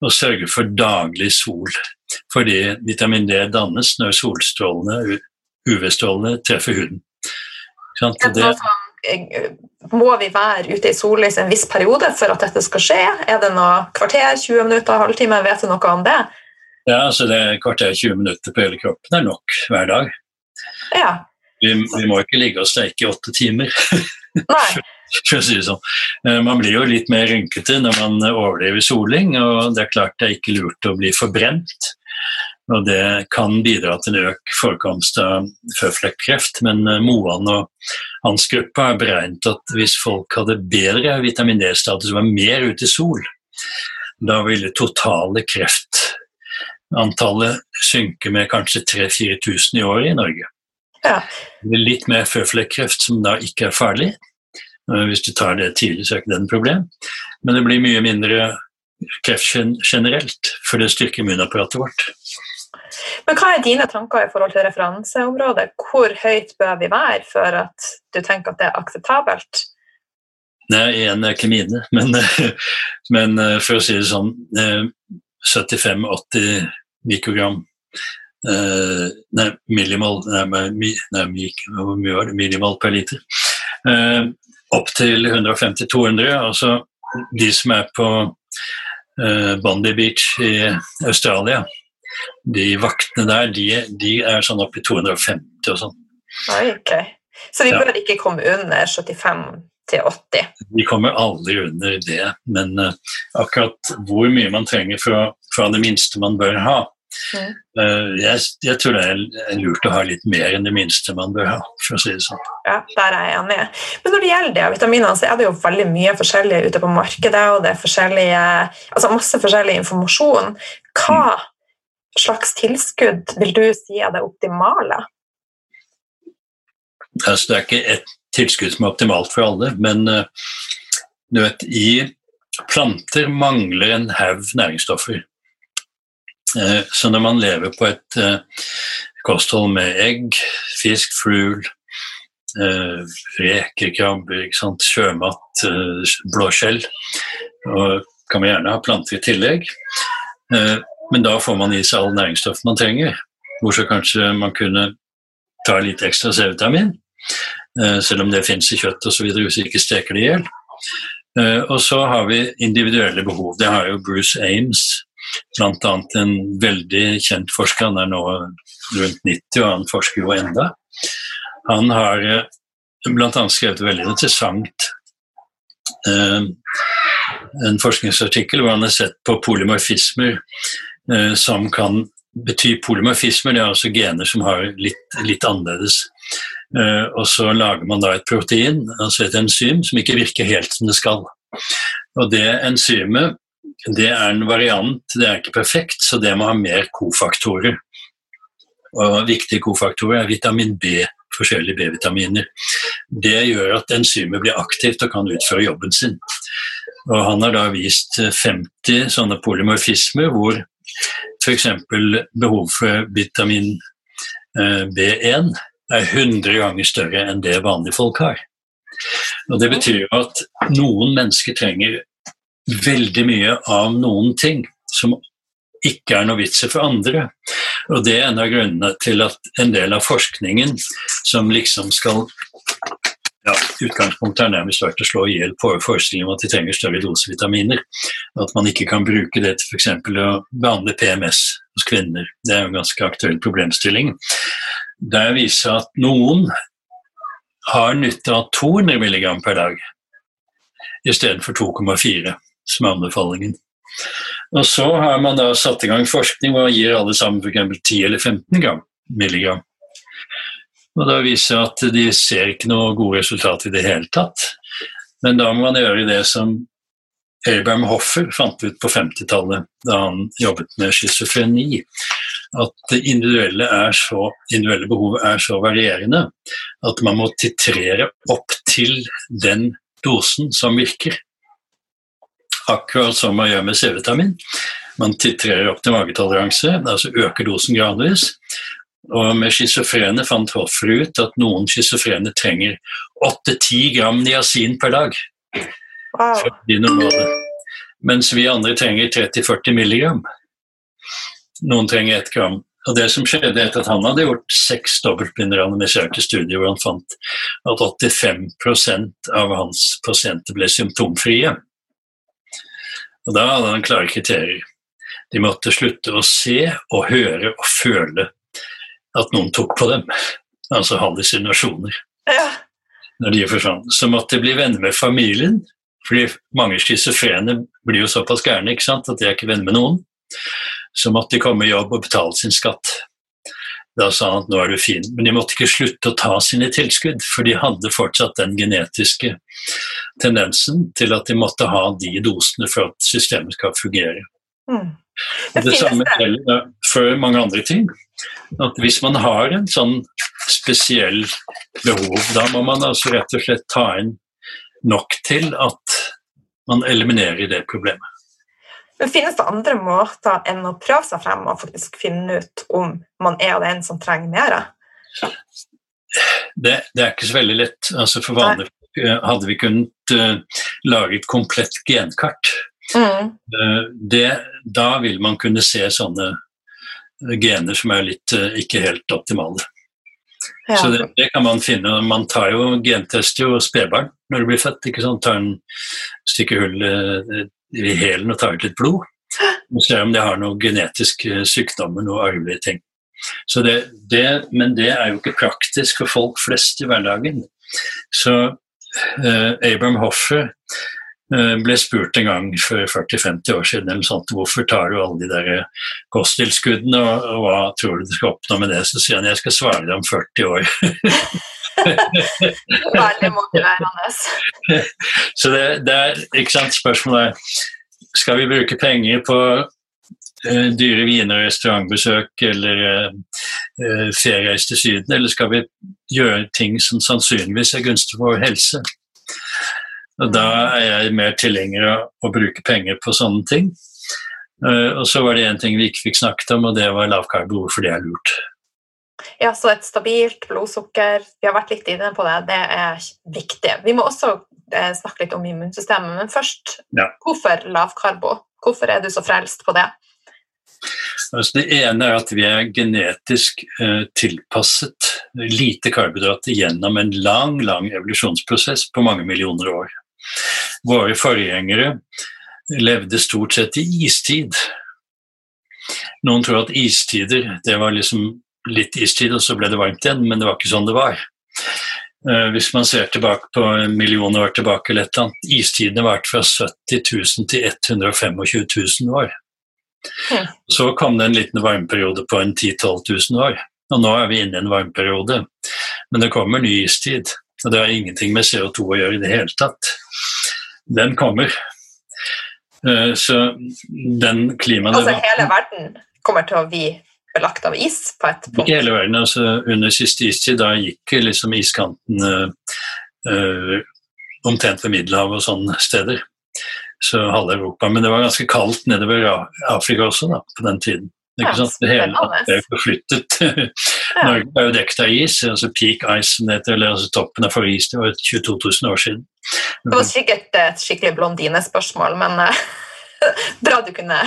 og sørge for daglig sol. Fordi vitamin D dannes når solstrålene, UV-strålene, treffer huden. Det, eh, må vi være ute i sollys en viss periode for at dette skal skje? Er det noe kvarter, 20 minutter, halvtime? Vet du noe om det? Ja, altså det er kvarter 20 minutter på hele kroppen er nok hver dag. Ja. Vi, vi må ikke ligge og steike i åtte timer. For å si det sånn. Eh, man blir jo litt mer rynkete når man overlever soling, og det er klart det er ikke lurt å bli forbrent. Og det kan bidra til økt forekomst av føflekkreft, men eh, Moan og hans gruppe har beregnet at hvis folk hadde bedre vitamin D-status og var mer ute i sol, da ville totale kreftantallet synke med kanskje 3000-4000 i året i Norge. Ja. Litt mer føflekkreft som da ikke er farlig. Hvis du tar det tidlig, så er ikke det et problem. Men det blir mye mindre kreft generelt, for det styrker immunapparatet vårt. Men hva er dine tanker i forhold til referanseområdet? Hvor høyt bør vi være for at du tenker at det er akseptabelt? Nei, én er ikke mine, men, men, eh, for å si det sånn 75-80 eh, mikrogram eh, Nei, millimol, nei, nei, hvor mye var det? Millimol per liter. Opp til 150-200. Altså de som er på Bondi Beach i Australia, de vaktene der, de, de er sånn oppi 250 og sånn. Ok. Så de bør ikke komme under 75 til 80? De kommer aldri under det, men uh, akkurat hvor mye man trenger fra, fra det minste man bør ha, mm. jeg, jeg, tror det er lurt å ha litt mer enn det minste man bør ha, for å si det sånn. Ja, der er jeg enig. Men når det gjelder D-vitaminer, så er det jo veldig mye forskjellig ute på markedet, og det er forskjellige, altså masse forskjellig informasjon. Hva mm slags tilskudd vil du si er det optimale? Altså, det er ikke ett tilskudd som er optimalt for alle, men uh, du vet, i planter mangler en haug næringsstoffer. Uh, så når man lever på et uh, kosthold med egg, fisk, fugl, reker, krabber, sjømat, blåskjell, og kan man gjerne ha planter i tillegg, men da får man i seg all næringsstoff man trenger. Hvor så kanskje man kunne ta litt ekstra C-vitamin, eh, selv om det fins i kjøtt osv. hvis vi ikke steker det i hjel. Eh, og så har vi individuelle behov. Det har jo Bruce Ames, bl.a. en veldig kjent forsker. Han er nå rundt 90, og han forsker jo enda. Han har eh, bl.a. skrevet veldig interessant en forskningsartikkel hvor han har sett på polymorfismer Eh, som kan bety polymorfismer. Det er altså gener som har litt, litt annerledes. Eh, og så lager man da et protein, altså et enzym, som ikke virker helt som det skal. Og det enzymet det er en variant, det er ikke perfekt, så det må ha mer kofaktorer. Og viktige kofaktorer er vitamin B, forskjellige B-vitaminer. Det gjør at enzymet blir aktivt og kan utføre jobben sin. Og han har da vist 50 sånne polymorfismer hvor F.eks. behov for vitamin eh, B1 er 100 ganger større enn det vanlige folk har. Og Det betyr at noen mennesker trenger veldig mye av noen ting som ikke er noe vitser for andre. Og Det er en av grunnene til at en del av forskningen som liksom skal ja, Utgangspunktet har nærmest vært å slå i hjel forestillingen om at de trenger større dose vitaminer. At man ikke kan bruke det til f.eks. å behandle PMS hos kvinner. Det er jo en ganske aktuell problemstilling. Der viser at noen har nytte av 200 mg per dag istedenfor 2,4, som er anbefalingen. Og så har man da satt i gang forskning hvor man gir alle sammen f.eks. 10 eller 15 milligram. Og da viser det at de ser ikke noe gode resultater i det hele tatt. Men da må man gjøre det som Abraham Hoffer fant ut på 50-tallet, da han jobbet med schizofreni. At det individuelle, så, individuelle behovet er så varierende at man må titrere opp til den dosen som virker. Akkurat som man gjør med C-vitamin. Man titrerer opp til magetoleranse, altså øker dosen gradvis. Og med schizofrene fant Hoffer ut at noen schizofrene trenger 8-10 gram niacin per dag. Wow. Mens vi andre trenger 30-40 milligram. Noen trenger 1 gram. Og det som skjedde etter at han hadde gjort seks dobbeltblindrandomiserte studier hvor han fant at 85% av hans pasienter ble symptomfrie. Og da hadde han klare kriterier. De måtte slutte å se og høre og føle at noen tok på dem. Altså hallusinasjoner. Ja. Når de forsvant. Så måtte de bli venner med familien. Fordi mange schizofrene blir jo såpass gærne ikke sant, at de er ikke venner med noen så måtte de komme i jobb og betale sin skatt. Da sa han at nå er du fin. Men de måtte ikke slutte å ta sine tilskudd, for de hadde fortsatt den genetiske tendensen til at de måtte ha de dosene for at systemet skal fungere. Mm. Det, det samme gjelder for mange andre ting. At hvis man har en sånn spesiell behov, da må man altså rett og slett ta inn nok til at man eliminerer det problemet. Men finnes det andre måter enn å prøve seg frem og faktisk finne ut om man er den som trenger mer? Det, det er ikke så veldig lett. Altså for vanlig eh, hadde vi kunnet uh, lage et komplett genkart. Mm. Uh, det, da vil man kunne se sånne gener som er litt uh, ikke helt optimale. Ja. Så det, det, kan man finne. Man tar jo gentester jo spedbarn når de blir født. ikke sant? Tar en stykke hull i hælen og tar ut litt blod. Og ser om de har noen genetiske sykdommer, noen arvelige ting. Det, det, men det er jo ikke praktisk for folk flest i hverdagen. Så eh, Abraham Hoffer eh, ble spurt en gang for 40-50 år siden eller sånt, hvorfor tar du alle de der kosttilskuddene, og, og, hva tror du du skal oppnå med det? Så sier han jeg skal svare deg om 40 år. Veldig motiverende. Så det, det, er ikke sant, spørsmålet er skal vi bruke penger på uh, dyre viner, og restaurantbesøk eller uh, feriereis til Syden, eller skal vi gjøre ting som sannsynligvis er gunstig for vår helse? Og Da er jeg mer tilhenger av å bruke penger på sånne ting. Uh, og så var det én ting vi ikke fikk snakket om, og det var lavkarbo, for det er lurt. Ja, så et stabilt blodsukker, vi har vært litt inne på det, det er viktig. Vi må også eh, snakke litt om immunsystemet, men først, ja. hvorfor lavkarbo? Hvorfor er du så frelst på det? Altså det ene er at vi er genetisk eh, tilpasset lite karbohydrater gjennom en lang, lang evolusjonsprosess på mange millioner år. Våre forgjengere levde stort sett i istid. Noen tror at istider det var liksom litt istid, og så ble det varmt igjen, men det var ikke sånn det var. Uh, hvis man ser tilbake på millioner år tilbake, eller et istidene varte fra 70 000 til 125 000 år. Mm. Så kom det en liten varmeperiode på en 10 000-12 000 år, og nå er vi inne i en varmeperiode. Men det kommer ny istid, og det har ingenting med CO2 å gjøre i det hele tatt. Den kommer. Uh, så den klimaet Altså hele verden kommer til å bli belagt av is på et punkt? Hele verden. altså Under siste istid da gikk liksom iskanten uh, omtrent ved Middelhavet og sånne steder. Så halve Europa. Men det var ganske kaldt nedover Afrika også da, på den tiden. Ikke sant? Det hele er forflyttet. ja. Norge er jo dekket av is, altså peak ice som det heter, eller altså toppen av forris. Det var 22 000 år siden. Det var sikkert et skikkelig blondinespørsmål, men bra du kunne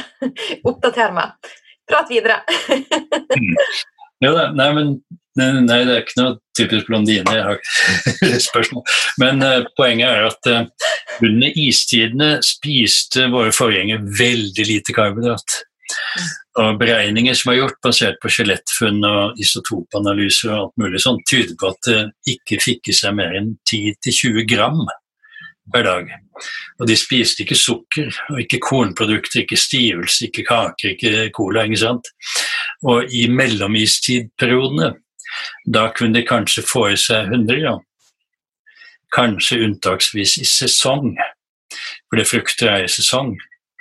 oppdatere meg. Prat videre. mm. da, nei, men Nei, det er ikke noe typisk blondine. Jeg har spørsmål. Men uh, poenget er at uh, under istidene spiste våre forgjengere veldig lite karbohydrat. Og beregninger som er gjort basert på skjelettfunn og isotopanalyser og alt mulig sånt, tyder på at det ikke fikk i seg mer enn 10-20 gram hver dag. Og de spiste ikke sukker, og ikke kornprodukter, ikke stivelse, ikke kaker, ikke cola. ikke sant? Og i mellomistidperiodene, da kunne de kanskje få i seg 100 ja. Kanskje unntaksvis i sesong, fordi frukter er i sesong,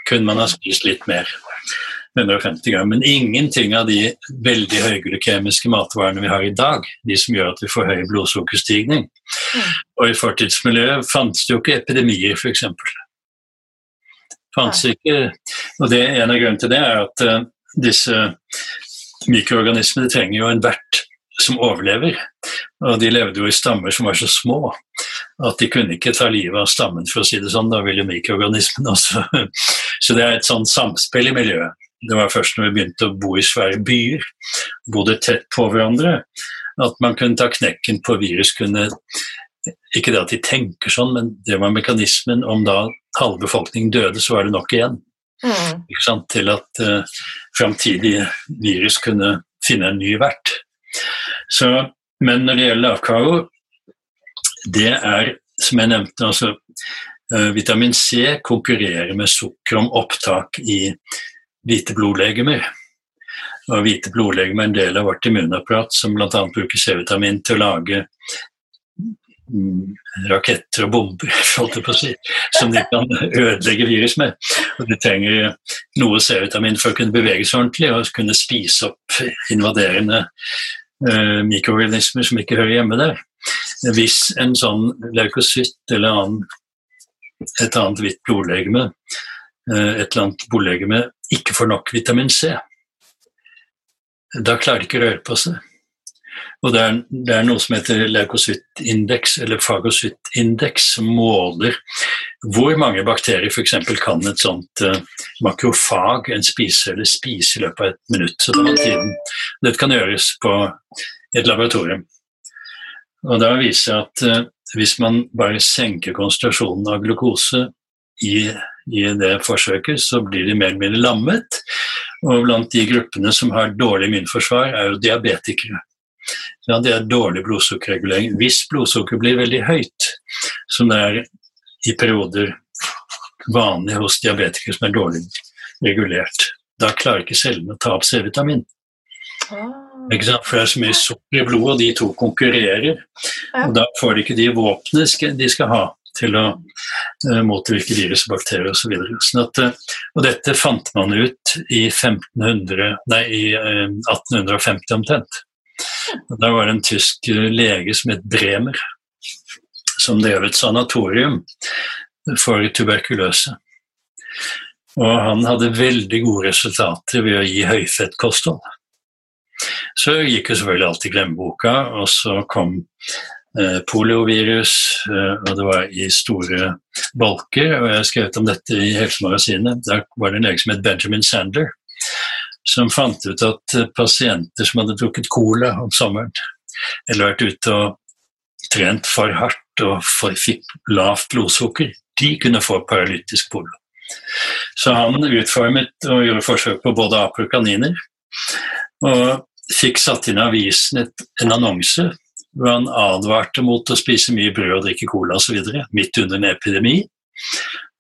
kunne man ha spist litt mer. 150 gram. Men ingenting av de veldig høyglykemiske matvarene vi har i dag, de som gjør at vi får høy blodsukkerstigning. Mm. Og i fortidsmiljøet fantes det jo ikke epidemier, f.eks. Fantes ikke, og det, En av grunnene til det er at uh, disse mikroorganismene trenger jo ethvert som overlever. Og de levde jo i stammer som var så små at de kunne ikke ta livet av stammen, for å si det sånn. Da ville mikroorganismene også Så det er et sånt samspill i miljøet. Det var først når vi begynte å bo i svære byer, bodde tett på hverandre, at man kunne ta knekken på virus. kunne Ikke det at de tenker sånn, men det var mekanismen. Om da halve befolkningen døde, så var det nok igjen. Mm. Til at uh, framtidige virus kunne finne en ny vert. Så, men når det gjelder lavkaro, det er, som jeg nevnte, altså uh, Vitamin C konkurrerer med sukker om opptak i hvite blodlegemer. Og hvite blodlegemer er en del av vårt immunapparat som bl.a. bruker C-vitamin til å lage Mm, raketter og bomber, si, som de kan ødelegge virus med. Og de trenger noe C-vitamin for å kunne bevege seg ordentlig og kunne spise opp invaderende eh, mikroorganismer som ikke hører hjemme der. Hvis en sånn leukocytt eller annen, et annet hvitt blodlegeme, et eller annet boliglegeme ikke får nok vitamin C, da klarer de ikke å røre på seg. Og det er, det er noe som heter leukocyttindeks, eller fagocyttindeks, som måler hvor mange bakterier f.eks. kan et sånt uh, makrofag, en spisecelle, spise i løpet av et minutt. Så det tiden. Dette kan gjøres på et laboratorium. Og da viser at uh, hvis man bare senker konsentrasjonen av glukose i, i, det forsøket, så blir de mer eller mindre lammet. Og blant de gruppene som har dårlig immunforsvar, er jo diabetikere. Ja, det er dårlig blodsukkerregulering. Hvis blodsukkeret blir veldig høyt, som det er i perioder vanlig hos diabetikere som er dårlig regulert, da klarer ikke cellene å ta opp C-vitamin. Ah. For det er så mye sukker i blodet, og de to konkurrerer. Og da får de ikke de våpnene de skal ha til å uh, motvirke virus og bakterier osv. Sånn uh, og dette fant man ut i, 1500, nei, i uh, eh, 1850 omtrent. Da var det en tysk lege som het Bremer, som drev et sanatorium for tuberkuløse. Og han hadde veldig gode resultater ved å gi høyfettkosthold. Så gikk jo selvfølgelig alt i glemmeboka, og så kom eh, poliovirus, eh, og det var i store bolker. Og jeg har skrevet om dette i Helsemagasinet. Der var det en lege som het Benjamin Sander, som fant ut at eh, pasienter som hadde drukket cola om sommeren, eller vært ute og trent for hardt og for, fikk lavt blodsukker, de kunne få paralytisk polio. Så han utformet og gjorde forsøk på både aper og kaniner. Og fikk satt inn i avisen et, en annonse hvor han advarte mot å spise mye brød og drikke cola osv. midt under en epidemi.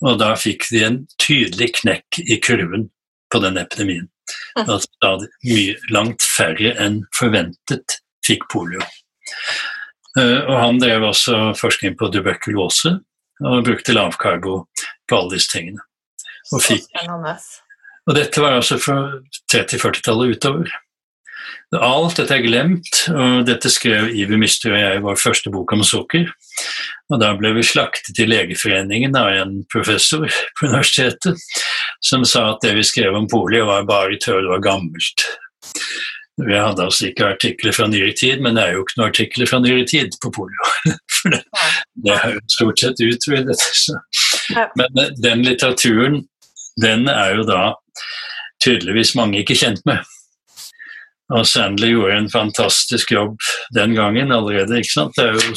Og da fikk de en tydelig knekk i kurven på den epidemien. At stadig mye, langt færre enn forventet fikk polio. Eh, og han drev også forskning på tuberkulose og brukte lavkarbo på alle disse tingene. Og, fikk, og dette var altså fra 30-40-tallet utover. Alt dette er glemt, og dette skrev Iver Myster og jeg i vår første bok om sukker. Og da ble vi slaktet i Legeforeningen av en professor på universitetet som sa at det vi skrev om polio var bare tøv, det var gammelt. Vi hadde altså ikke artikler fra nyere tid, men det er jo ikke noen artikler fra nyere tid på polio. For det, det er jo stort sett utryddet. Men eh, den litteraturen, den er jo da tydeligvis mange ikke kjent med. Og Sandley gjorde en fantastisk jobb den gangen allerede. ikke sant? Det er jo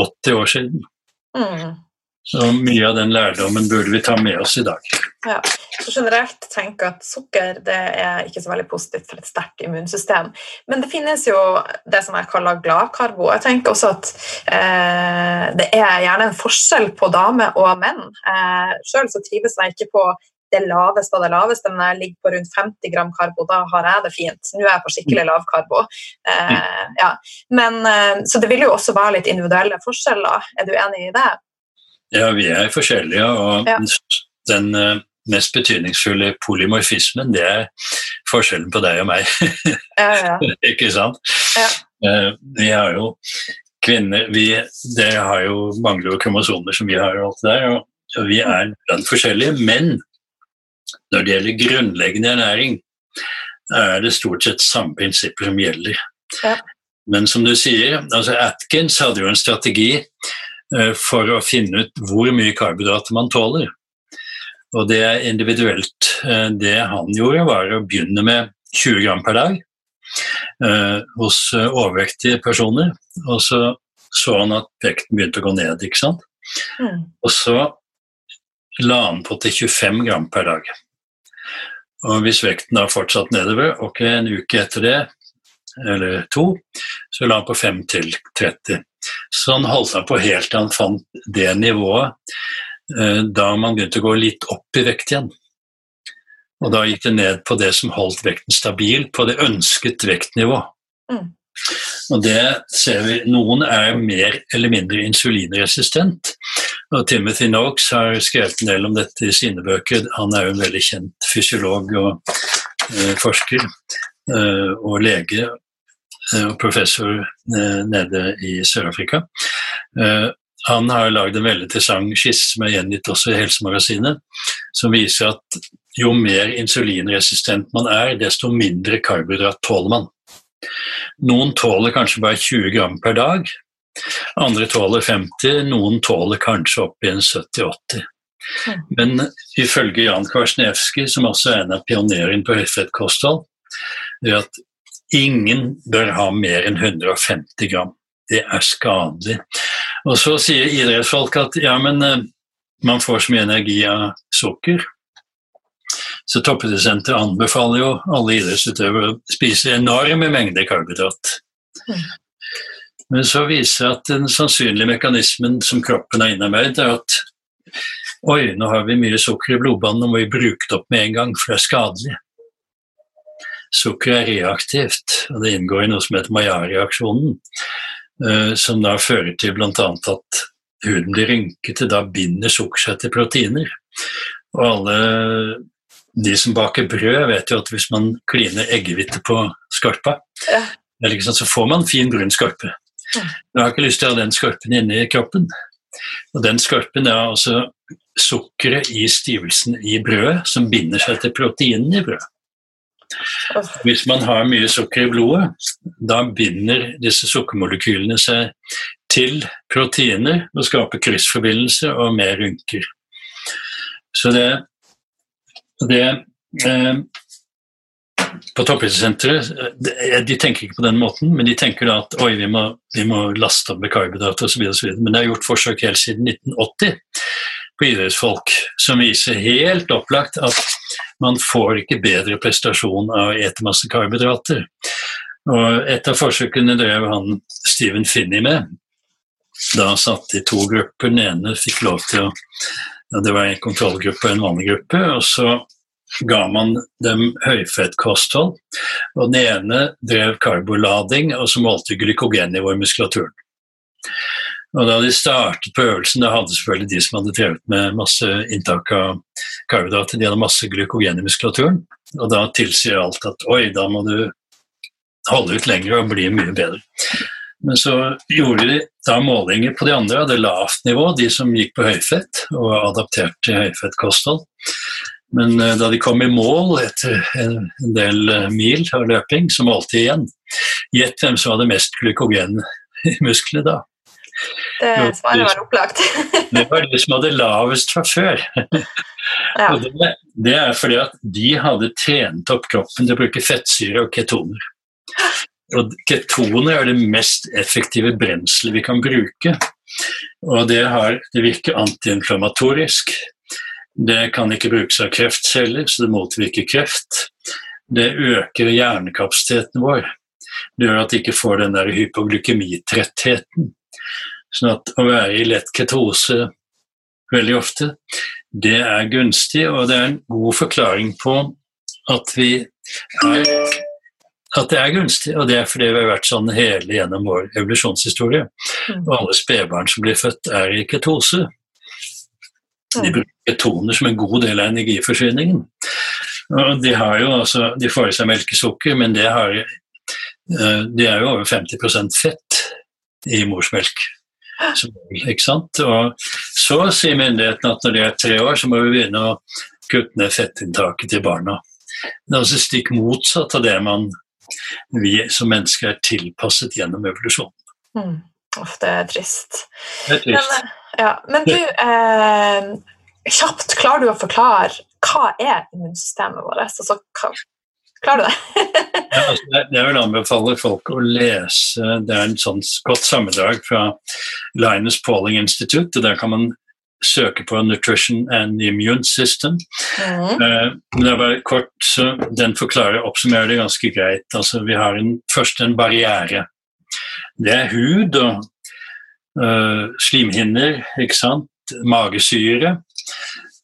70-80 år siden. Mm. Så mye av den lærdommen burde vi ta med oss i dag. Ja, så Generelt jeg at sukker det er ikke så veldig positivt for et sterkt immunsystem. Men det finnes jo det som jeg kaller gladkarbo. Jeg tenker også at eh, det er gjerne en forskjell på damer og menn. Eh, Sjøl trives jeg ikke på det laveste av det laveste, men jeg ligger på rundt 50 gram karbo, da har jeg det fint. Nå er jeg på skikkelig lav karbo. Eh, ja. men, eh, så det vil jo også være litt individuelle forskjeller. Er du enig i det? Ja, vi er forskjellige, og ja. den uh, mest betydningsfulle polymorfismen, det er forskjellen på deg og meg. ja, ja. Ikke sant? Uh, vi har jo kvinner vi, Dere har jo mangler kromosomer som vi har, og alt det der, og, og vi er blant forskjellige. Men når det gjelder grunnleggende ernæring, er det stort sett samme prinsipper som gjelder Ja. Men som du sier, altså Atkins hadde jo en strategi uh, for å finne ut hvor mye karbohydrater man tåler. Og det er individuelt. Uh, det han gjorde, var å begynne med 20 gram per dag eh, hos overvektige personer. Og så så han at vekten begynte å gå ned, ikke sant. Mm. Og så la han på til 25 gram per dag. Og hvis vekten da fortsatt nedover, ok, en uke etter det, eller to, så la han på 5 til 30. Så han holdt han på helt til han fant det nivået eh, da man begynte å gå litt opp i vekt igjen. Og da gikk det ned på det som holdt vekten stabil, på det ønsket vektnivå. Mm. Og det ser vi, Noen er mer eller mindre insulinresistent. Og Timothy Knox har skrevet en del om dette i sine bøker. Han er jo en veldig kjent fysiolog og eh, forsker eh, og lege eh, og professor eh, nede i Sør-Afrika. Eh, han har lagd en veldig interessant skisse som er gjengitt også i Helsemagasinet, som viser at jo mer insulinresistent man er, desto mindre karbohydrat tåler man. Noen tåler kanskje bare 20 gram per dag, andre tåler 50, noen tåler kanskje opp i en 70-80. Men ifølge Jan Kwarsniewski, som også er en av pionerene på høyfettkosthold, er at ingen bør ha mer enn 150 gram. Det er skadelig. Og så sier idrettsfolk at ja, men eh, man får så mye energi av sukker. Så Toppidrettssenteret anbefaler jo alle idrettsutøvere å spise enorme mengder karbohydrat. Men så viser det at den sannsynlige mekanismen som kroppen har innarbeidet, er at oi, nå har vi mye sukker i blodbanen, nå må vi bruke det opp med en gang, for det er skadelig. Sukker er reaktivt, og det inngår i noe som heter Maillard-reaksjonen, eh, som da fører til bl.a. at huden blir rynkete. Da binder sukker seg til proteiner. Og alle de som baker brød, vet jo at hvis man kliner eggehvite på skorpa, ja. liksom, så får man fin, brun skorpe. Jeg har ikke lyst til å ha den skorpen inne i kroppen. Og den skorpen er altså sukkeret i stivelsen i brødet som binder seg til proteinene i brødet. Hvis man har mye sukker i blodet, da binder disse sukkermolekylene seg til proteiner og skaper kryssforbindelser og mer rynker. Så det det, eh, på Toppidrettssenteret eh, de tenker ikke på den måten, men de tenker da at oi, vi må, vi må laste opp med karbohydrater osv. Men det er gjort forsøk helt siden 1980 på idrettsfolk som viser helt opplagt at man får ikke bedre prestasjon av å ete masse karbohydrater. Og et av forsøkene drev han Steven Finney med. Da satt de to grupper. Den ene fikk lov til å ja, Det var en kontrollgruppe og en vanlig gruppe. Og så ga man dem høyfettkosthold. Og den ene drev karbolading, og så målte glykogennivå i muskulaturen. Og da de startet på øvelsen, da hadde selvfølgelig de som hadde drevet med masse inntak av karbohydrater, de hadde masse glykogen i muskulaturen. Og da tilsier alt at oi, da må du holde ut lenger og bli mye bedre. Men så gjorde de da målinger på de andre, hadde lavt nivå, de som gikk på høyfett og adaptert til høyfettkosthold. Men uh, da de kom i mål etter en, del uh, mil av løping, så målte de igjen. Gjett hvem som hadde mest glykogen i musklene da. Det svaret var opplagt. det var de som hadde lavest fra før. ja. det, det, er fordi at de hadde trent opp kroppen til å bruke fettsyre og ketoner. Og ketoner er det mest effektive brenselet vi kan bruke. Og det, har, det virker antiinflammatorisk. Det kan ikke brukes av kreftceller, så det motvirker kreft. Det øker hjernekapasiteten vår. Det gjør at de ikke får den der hypoglykemitrettheten. Sånn at å være i lett ketose veldig ofte, det er gunstig, og det er en god forklaring på at vi er at det er gunstig, og det er fordi vi har vært sånn hele gjennom vår evolusjonshistorie. Mm. Og alle spedbarn som blir født, er i ketose. De bruker ketoner som en god del av energiforsyningen. Og de, har jo altså, de får i seg melkesukker, men det har, eh, de er jo over 50% fett i morsmelk. Så, ikke sant? Og så sier myndighetene at når de er tre år, så må vi begynne å kutte ned fettinntaket til barna. Det er altså stikk motsatt av det man vi som mennesker er tilpasset gjennom evolusjonen. Mm. Uff, det er trist. Det er trist. Men, ja, men du, eh, kjapt, klarer du å forklare hva er immunsystemet vårt? Altså, hva, klarer du det? ja, altså, jeg vil anbefale folk å lese Det er en sånn godt sammendrag fra Linus Pauling Institute. og Der kan man søke på 'Nutrition and the Immune System'. Mm. Uh, men det er bare kort, så Den forklarer oppsummerer det ganske greit. Altså, vi har en, først en barriere. Det er hud og uh, slimhinner, ikke sant? magesyre.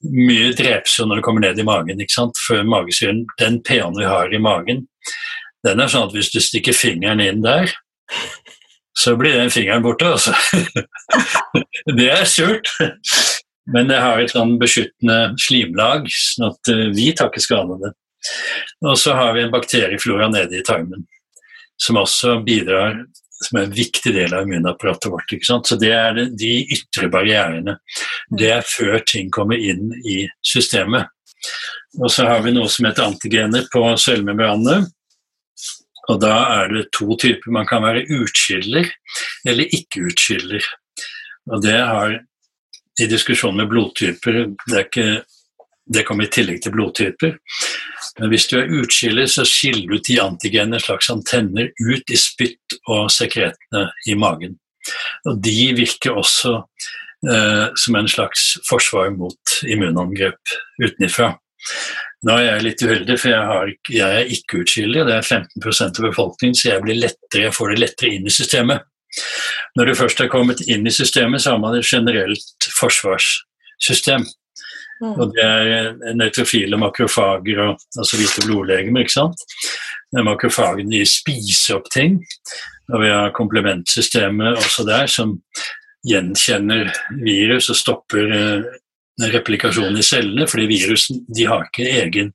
Mye drepsår når det kommer ned i magen. ikke sant? For magesyren, den pH-en vi har i magen, den er sånn at hvis du stikker fingeren inn der, så blir den fingeren borte, altså. det er surt. Men det har et sånn beskyttende slimlag, sånn at eh, vi tar ikke skade av det. Og så har vi en bakterieflora nede i tarmen, som også bidrar som er en viktig del av immunapparatet vårt. ikke sant? Så Det er de ytre barrierene. Det er før ting kommer inn i systemet. Og så har vi noe som heter antigener på cellemembranene. Og da er det to typer. Man kan være utskiller eller ikke-utskiller. Og det har i diskusjonen med blodtyper det, ikke, det kommer i tillegg til blodtyper. Men hvis du er utskiller, så skiller du de antigenene, slags antenner, ut i spytt og sekretene i magen. Og de virker også eh, som en slags forsvar mot immunangrep utenfra. Nå er jeg litt uheldig, for jeg, har, jeg er ikke utskyldig. Det er 15% av befolkningen, så jeg, blir lettere, jeg får det lettere inn i systemet. Når du først er kommet inn i systemet, så har man et generelt forsvarssystem. Mm. Og det er nøytrofile makrofager og altså hvite blodlegemer. ikke sant? Makrofagene spiser opp ting, og vi har komplementsystemet også der som gjenkjenner virus og stopper eh, replikasjon i cellene, fordi virusen de har ikke egen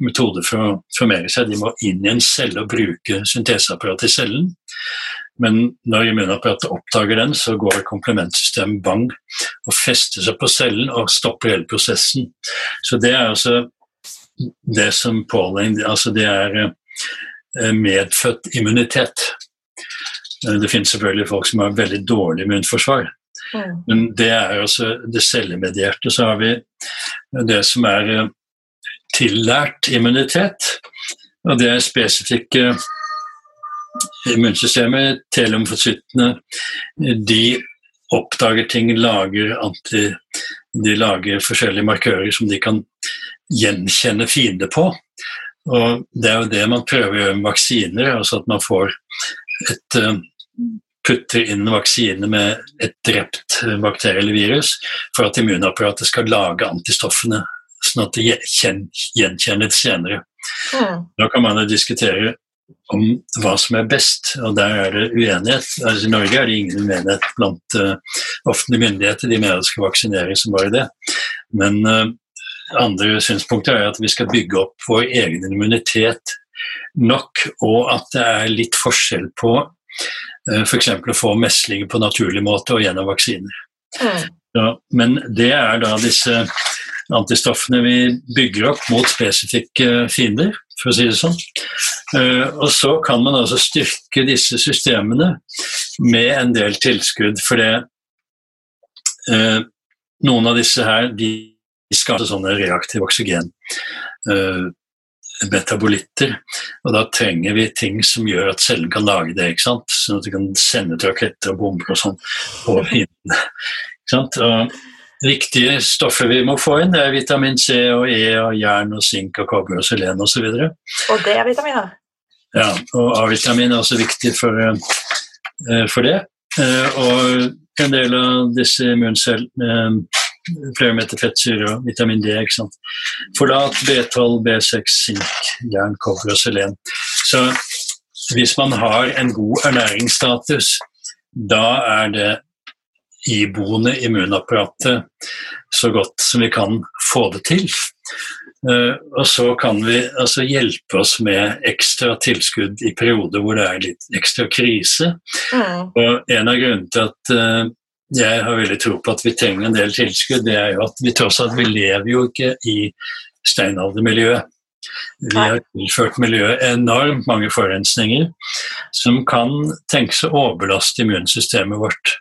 metode for å formere seg. De må inn i en celle og bruke synteseapparatet i cellen. Men når immunapparatet oppdager den, så går komplementsystemet bang og fester seg på cellen og stopper hele prosessen. Så det er altså det som pålegger Altså det er eh, medfødt immunitet. Det finnes selvfølgelig folk som har veldig dårlig immunforsvar. Mm. Men det er altså det cellemedierte. Så har vi det som er eh, tillært immunitet. Og det er spesifikke immunsystemet, telomfocyttene, de oppdager ting, lager anti, de lager forskjellige markører som de kan gjenkjenne fiender på. Og Det er jo det man prøver å gjøre med vaksiner, altså at man får et eh, putter inn vaksine med et drept bakterie eller virus for at immunapparatet skal lage antistoffene, sånn at det gjenkjennes senere. Mm. Da kan man jo diskutere om hva som er best, og der er det uenighet. Altså, I Norge er det ingen uenighet blant uh, offentlige myndigheter, de mener det skal vaksineres som bare det. Men uh, andre synspunkter er at vi skal bygge opp vår egen immunitet nok, og at det er litt forskjell på uh, f.eks. å få meslinger på naturlig måte og gjennom vaksiner. Mm. Ja, men det er da disse antistoffene vi bygger opp mot spesifikke fiender, for å si det sånn. Eh, og så kan man altså styrke disse systemene med en del tilskudd, for det eh, Noen av disse her de skaper sånne reaktive oksygen. Uh, metabolitter. Og da trenger vi ting som gjør at cellen kan lage det, ikke sant? sånn at vi kan sende ut raketter og bomber og sånn på fienden. Viktige stoffer vi må få inn, det er vitamin C og E og jern og sink og kobber og selen osv. Og, så og er vitaminer? Ja, og A-vitamin er også viktig for, uh, for det. Uh, og en del av disse immuncellene flere meter fettsyre og vitamin D. ikke sant? Forlat, B12, B6, sink, jern, kobber og selen. Så hvis man har en god ernæringsstatus, da er det iboende immunapparatet så godt som vi kan få det til. Uh, og så kan vi altså, hjelpe oss med ekstra tilskudd i perioder hvor det er litt ekstra krise. Mm. Og en av grunnene til at uh, jeg har veldig tro på at vi trenger en del tilskudd, det er jo at vi tross alt vi lever jo ikke i steinaldermiljøet. Vi har tilført miljøet enormt mange forurensninger som kan tenkes å overbelaste immunsystemet vårt.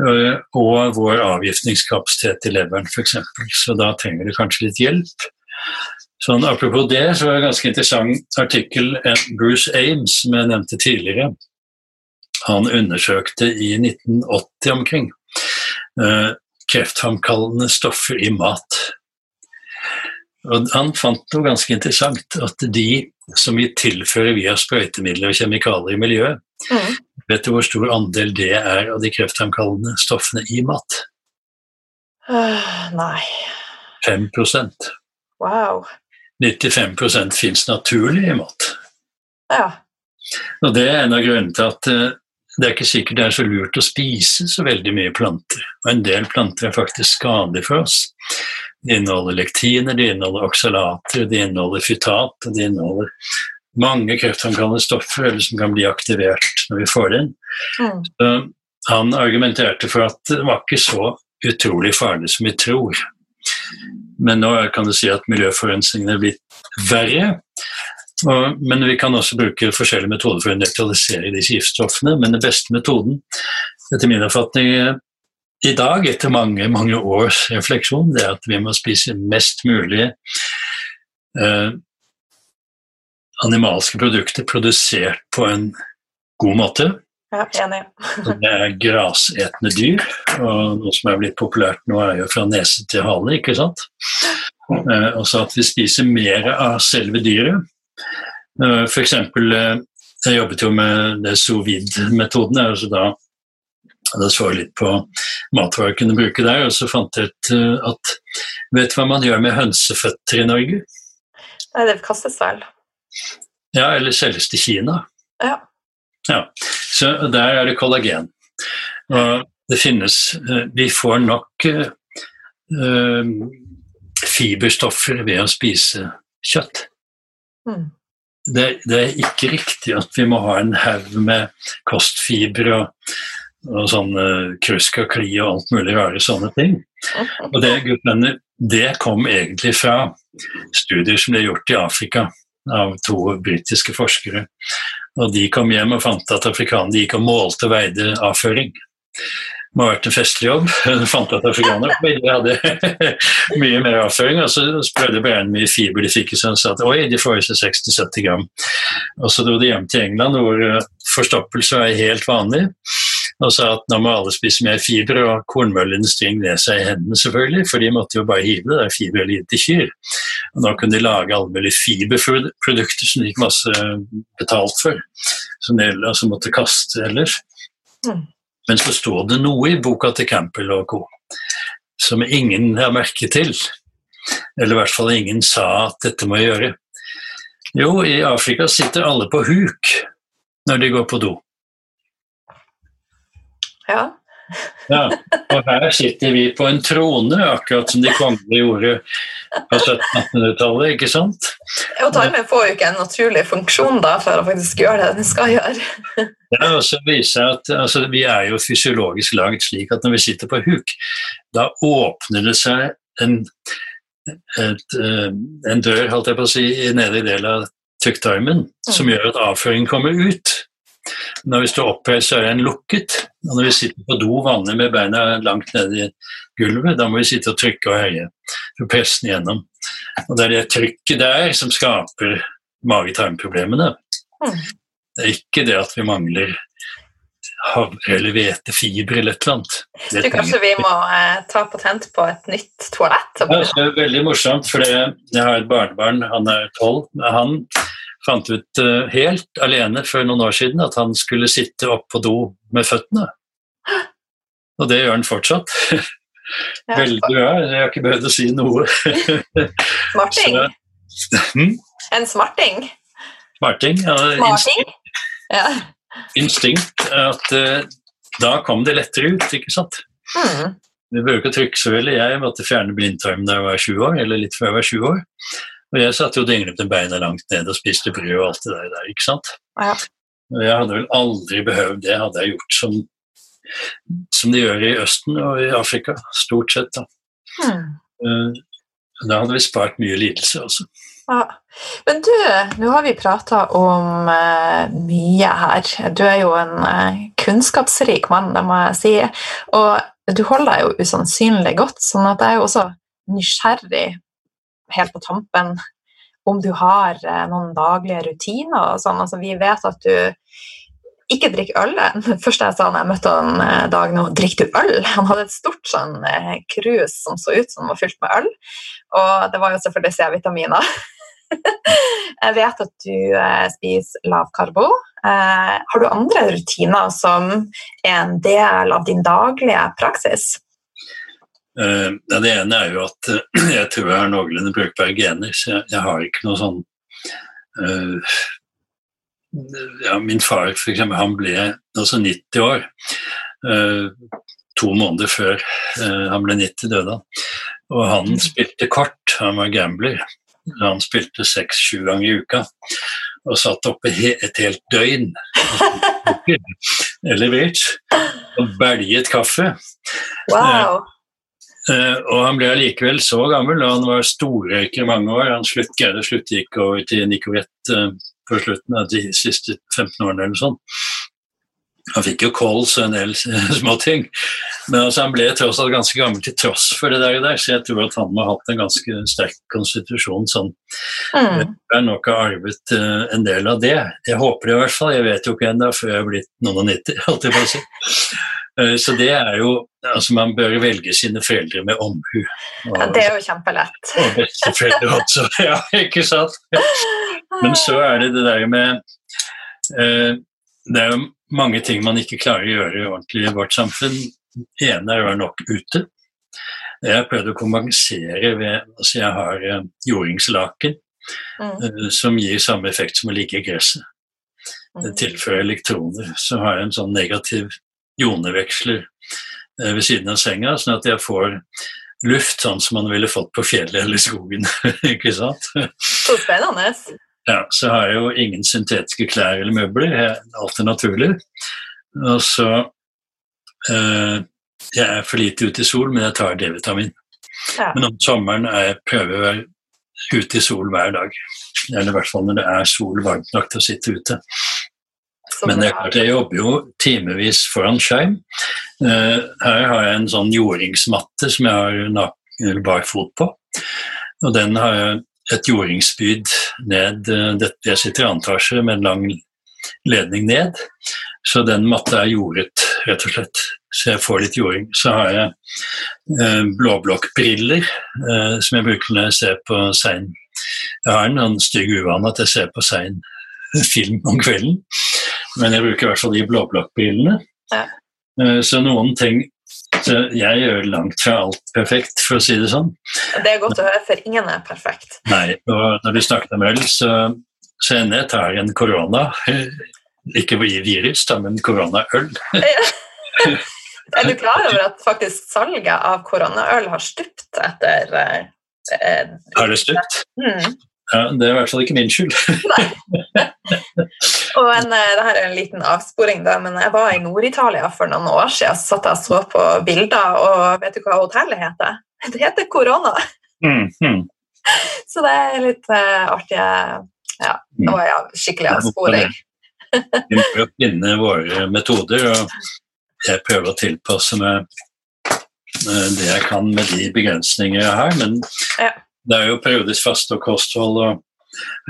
Eh, og vår avgiftningskapasitet i leveren, f.eks. Så da trenger du kanskje litt hjelp. Sånn, apropos det, så var det en ganske interessant artikkel Bruce Ames, som jeg nevnte tidligere. Han undersøkte i 1980 omkring eh, kreftframkallende stoffer i mat. Og han fant noe ganske interessant, at de som vi tilfører via sprøytemidler og kjemikalier i miljøet, mm. vet du hvor stor andel det er av de kreftfremkallende stoffene i mat? Uh, nei 5 Wow. 95% fins naturlig i mat. Ja. Og det er en av grunnene til at uh, det er ikke sikkert det er så lurt å spise så veldig mye planter. Og en del planter er faktisk skadelige for oss. De inneholder lektiner, de inneholder oksalater, de inneholder fytat, og de inneholder mange kreftfremkallende stoffer eller som kan bli aktivert når vi får inn. Mm. Så han argumenterte for at det var ikke så utrolig farlig som vi tror. Men nå kan du si at miljøforurensningen er blitt verre. Og, men vi kan også bruke forskjellige metoder for å nøytralisere disse giftstoffene. Men den beste metoden, etter min oppfatning, i dag, etter mange, mange års refleksjon, det er at vi må spise mest mulig eh, animalske produkter produsert på en god måte. Ja, enig. det er grasetende dyr, og noe som er blitt populært nå, er jo fra nese til hale, ikke sant. Eh, og så at vi spiser mer av selve dyret. Eh, F.eks. Eh, jeg jobbet jo med det sous vide-metoden. altså da da så jeg litt på matvarer jeg kunne bruke der, og så fant jeg ut at Vet du hva man gjør med hønseføtter i Norge? Nei, det kastes vel. Ja, eller selges til Kina. Ja. ja. Så der er det kollagen. Og det finnes eh, Vi får nok uh, fiberstoffer ved å spise kjøtt. Mm. Det, det, er ikke riktig at vi må ha en haug med kostfiber og og sånn Krusk og alt mulig rare sånne ting. Og det, guttene, det kom egentlig fra studier som ble gjort i Afrika av to britiske forskere. Og de kom hjem og fant at afrikanerne gikk og målte og veide avføring. Det må ha vært en festlig jobb. De fant at afrikanere hadde mye mer avføring. Og så prøvde de å beregne mye fiber de fikk, så de sa at oi, de får i seg 60-70 gram. Og så dro de hjem til England, hvor forstoppelse er helt vanlig og sa at nå må alle spise mer fiber, og kornmølleindustrien ned seg i hendene, selvfølgelig, for de måtte jo bare hive det der fiberelivet til kyr. Og nå kunne de lage alle mulige fiberprodukter som de gikk masse betalt for, som de altså måtte kaste ellers. Mm. Men så står det noe i boka til Campbell og co. som ingen har merket til. Eller i hvert fall ingen sa at dette må jeg gjøre. Jo, i Afrika sitter alle på huk når de går på do. Ja. ja. Og her sitter vi på en trone, akkurat som de kongelige gjorde på 1700-1800-tallet, ikke sant? Og tarmen får jo ikke en naturlig funksjon da, for å faktisk gjøre det den skal gjøre. ja, og så viser at altså, Vi er jo fysiologisk laget slik at når vi sitter på huk, da åpner det seg en, et, eh, en dør holdt jeg på å si, i nedre del av tykktarmen som mm. gjør at avføringen kommer ut. Når vi står oppreist, så er den lukket. Og når vi sitter på do vanlig med beina langt nede i gulvet, da må vi sitte og trykke og herje for pressen gjennom. Og det er det trykket der som skaper mage-tarm-problemene. Mm. Det er ikke det at vi mangler havre eller hvetefiber eller et eller annet. Det du, kanskje vi må eh, ta patent på et nytt toalett? Ja, det er veldig morsomt, for jeg har et barnebarn, han er tolv. Han fant ut uh, helt alene for noen år siden at han skulle sitte opp på do med føttene. Og det gjør han fortsatt. Veldig bra. Jeg har ikke behøvd å si noe. smarting? Så, hm? En smarting? Smarting, ja. instinkt. Ja. Instinkt. At uh, da kom det lettere ut, ikke sant. Mm. Vi behøver ikke trykke så veldig. Jeg måtte fjerne blindtarmen da jeg var 20 år, eller litt før jeg var 20 år. Og jeg satt jo dinglet med beina langt ned og spiste brød og alt det der, der ikke sant. Ja. Og jeg hadde vel aldri behøvd det, hadde jeg gjort som, som de gjør i Østen og i Afrika, stort sett. Da, Hmm. da hadde vi spart mye lidelse også. Ja. Men du, nå har vi prata om uh, mye her. Du er jo en uh, kunnskapsrik mann, det må jeg si. Og du holder deg jo usannsynlig godt, sånn at jeg er jo også nysgjerrig helt på tampen om du har uh, noen daglige rutiner og sånn. Altså, vi vet at du ikke drikker øl. Det første jeg sa da jeg møtte han eh, dag nå, drikker du øl? Han hadde et stort sånn eh, krus som så ut som var fylt med øl. Og det var jo selvfølgelig C-vitaminer. jeg vet at du eh, spiser lavkarbo. Eh, har du andre rutiner som er en del av din daglige praksis? Ja, det ene er jo at uh, jeg tror jeg har noenlunde brukbare gener, så jeg, jeg, har ikke noe sånn uh, ja, Min far for eksempel, han ble altså 90 år. Uh, to måneder før uh, han ble 90, døde han. Og han mm. spilte kort, han var gambler. Han spilte seks-sju ganger i uka. Og satt oppe he et helt døgn eller bridge og belget kaffe. Wow. Uh, og han ble allikevel så gammel, og han var storrøyker i mange år. Han slutt, greide å slutte, gikk over til Nicorette uh, på slutten av de siste 15 årene eller sånn. Han fikk jo kols og en del småting, men altså han ble tross alt ganske gammel til tross for det der, der, så jeg tror at han må ha hatt en ganske sterk konstitusjon. Sånn. Mm. Jeg har nok arvet uh, en del av det. Jeg håper det i hvert fall, jeg vet jo ikke ennå før jeg er blitt noen og nitti, holdt jeg på å si. Uh, så det er jo altså Man bør velge sine foreldre med omhu. Og, ja, det er jo kjempelett. Og besteforeldre også, ja, ikke sant? Men så er det det der med uh, Det er jo mange ting man ikke klarer å gjøre ordentlig i vårt samfunn. Det ene er å være nok ute. Jeg har prøvd å kompensere ved altså Jeg har uh, jordingslaken mm. som gir samme effekt som å ligge i gresset. Det mm. tilfører elektroner. Så har jeg en sånn negativ joneveksler uh, ved siden av senga, sånn at jeg får luft sånn som man ville fått på fjellet eller skogen. ikke sant? Så spennende. Ja, så har jeg jo ingen syntetiske klær eller møbler. Alt er naturlig. Og så eh, Jeg er for lite ute i sol, men jeg tar D-vitamin. Ja. Men om sommeren er jeg prøver å være ute i sol hver dag. Eller i hvert fall når det er sol varmt nok til å sitte ute. Men det er klart, jeg jobber jo timevis foran skjerm. Eh, her har jeg en sånn jordingsmatte som jeg har barfot på. Og den har jeg et jordingsspyd ned eh, Jeg sitter i andre etasje med en lang ledning ned, så den matta er jordet, rett og slett. Så jeg får litt jording. Så har jeg eh, blåblokkbriller som jeg bruker når jeg ser på sein Jeg har en sånn stygg uvane at jeg ser på sein film om kvelden, men jeg bruker i hvert fall de blåblokkbilene. Ja. Eh, så noen ting så jeg gjør langt fra alt perfekt, for å si det sånn. Det er godt å høre, for ingen er perfekt. Nei, og når vi snakket om øl, så, så ender jeg tar en korona. Ikke virus, da, men koronaøl. er du klar over at faktisk salget av koronaøl har stupt etter eh, Har det stupt? Mm. Ja, Det er i hvert fall ikke min skyld. og en, eh, det her er en liten avsporing, da, men jeg var i Nord-Italia for noen år siden. Så satt jeg og så på bilder, og vet du hva hotellet heter? Det heter Korona. Mm, mm. Så det er litt uh, artig Ja, nå er jeg skikkelig avsporing. Vi må finne våre metoder, og jeg prøver å tilpasse meg det jeg kan med de begrensninger jeg har. men ja det er jo periodisk faste og kosthold og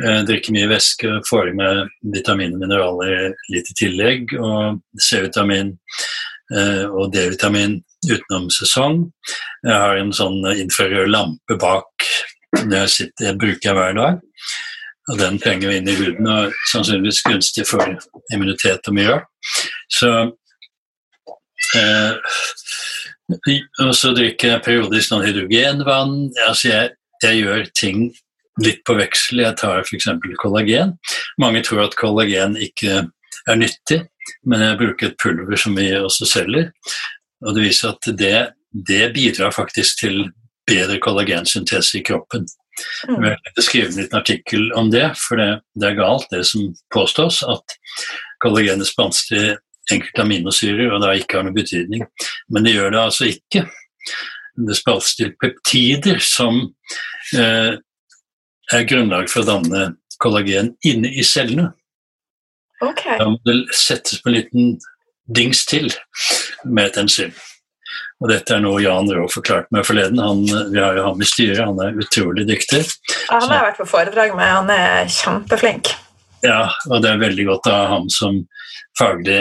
eh, drikke mye væske, få i med vitaminer og mineraler litt i tillegg, og C-vitamin eh, og D-vitamin utenom sesong. Jeg har en sånn infrarød lampe bak jeg, sitter, jeg bruker jeg hver dag. Og den trenger vi inn i huden og sannsynligvis gunstig for immunitet og mye Så eh, og så drikker jeg periodisk noen hydrogenvann. Altså jeg, jeg gjør ting litt på veksel. Jeg tar f.eks. kollagen. Mange tror at kollagen ikke er nyttig, men jeg bruker et pulver som vi også selger. Og det viser at det, det bidrar faktisk til bedre kollagensyntese i kroppen. Mm. Jeg har skrevet en liten artikkel om det, for det, det, er galt det som påstås, at kollagenet spanser til enkelte aminosyrer og da ikke har noen betydning. Men det gjør det altså ikke det spaltes til peptider som eh, er grunnlag for å danne kollagen inne i cellene. Okay. Da må det settes på en liten dings til med et enzym. Og dette er noe Jan Rå forklarte meg forleden. Han, vi har jo ham i styret, han er utrolig dyktig. Ja, han har jeg vært på foredrag med, han er kjempeflink. Ja, og det er veldig godt å ha ham som faglig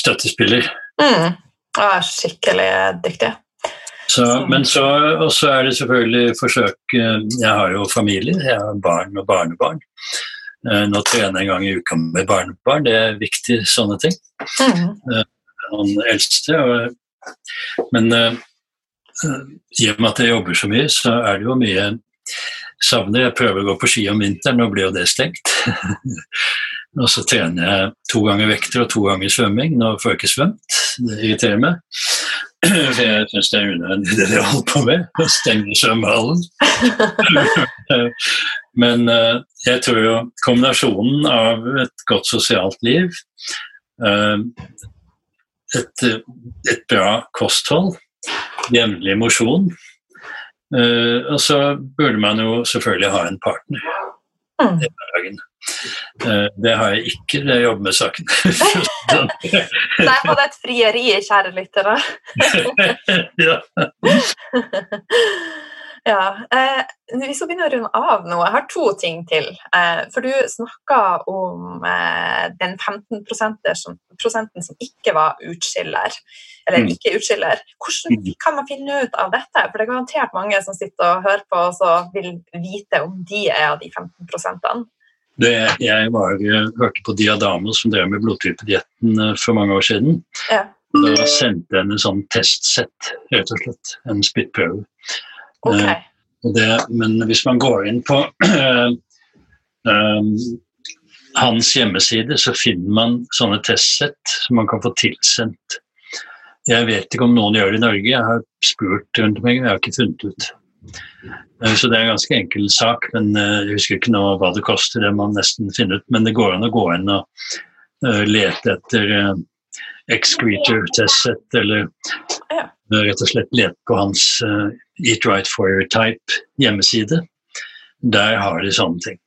støttespiller. Mm. er skikkelig dyktig. Så, men så også er det selvfølgelig forsøk eh, Jeg har jo familie, jeg har barn og barnebarn. Eh, nå trener jeg en gang i uka med barnebarn, det er viktig, sånne ting. Mm. Han eldste. Men uh, i og med at jeg jobber så mye, så er det jo mye savner. Jeg prøver å gå på ski om vinteren, nå blir jo det stengt. og så trener jeg to ganger vekter og to ganger svømming. Nå får jeg ikke svømt, det irriterer meg. For jeg syns det er unødvendig det de holder på med, å stenge svømmehallen. Men uh, jeg tror jo kombinasjonen av et godt sosialt liv, uh, et, et, bra kosthold, jevnlig mosjon, uh, og så burde man jo selvfølgelig ha en partner. Mm. Det har jeg ikke når jeg jobber med saken. Der var det et frieri, kjære lyttere. ja. ja. Eh, vi skal begynne å runde av nå. Jeg har to ting til. Eh, for du snakka om eh, den 15 som, prosenten som ikke var utskiller. Eller mm. ikke utskiller. Hvordan mm. kan man finne ut av dette? For det er garantert mange som sitter og hører på og vil vite om de er av de 15 prosentene. Det, jeg var, hørte på Diadamo som drev med blodtypedietten eh, for mange år siden. Ja. Da sendte jeg en sånn testsett, rett og slett. En spyttprøve. Okay. Uh, det, men hvis man går inn på um, hans hjemmeside, så finner man sånne testsett som man kan få tilsendt. Jeg vet ikke om noen gjør det i Norge, jeg har spurt rundt omkring, jeg har ikke funnet ut. Eh, så det er en ganske enkel sak, men eh, jeg husker ikke nå hva det koster. Det man nesten finner ut, men det går an å gå inn og eh, lete etter excreter testet, eller rett og slett lete på hans Eat Right for Your Type hjemmeside. Der har de sånne ting.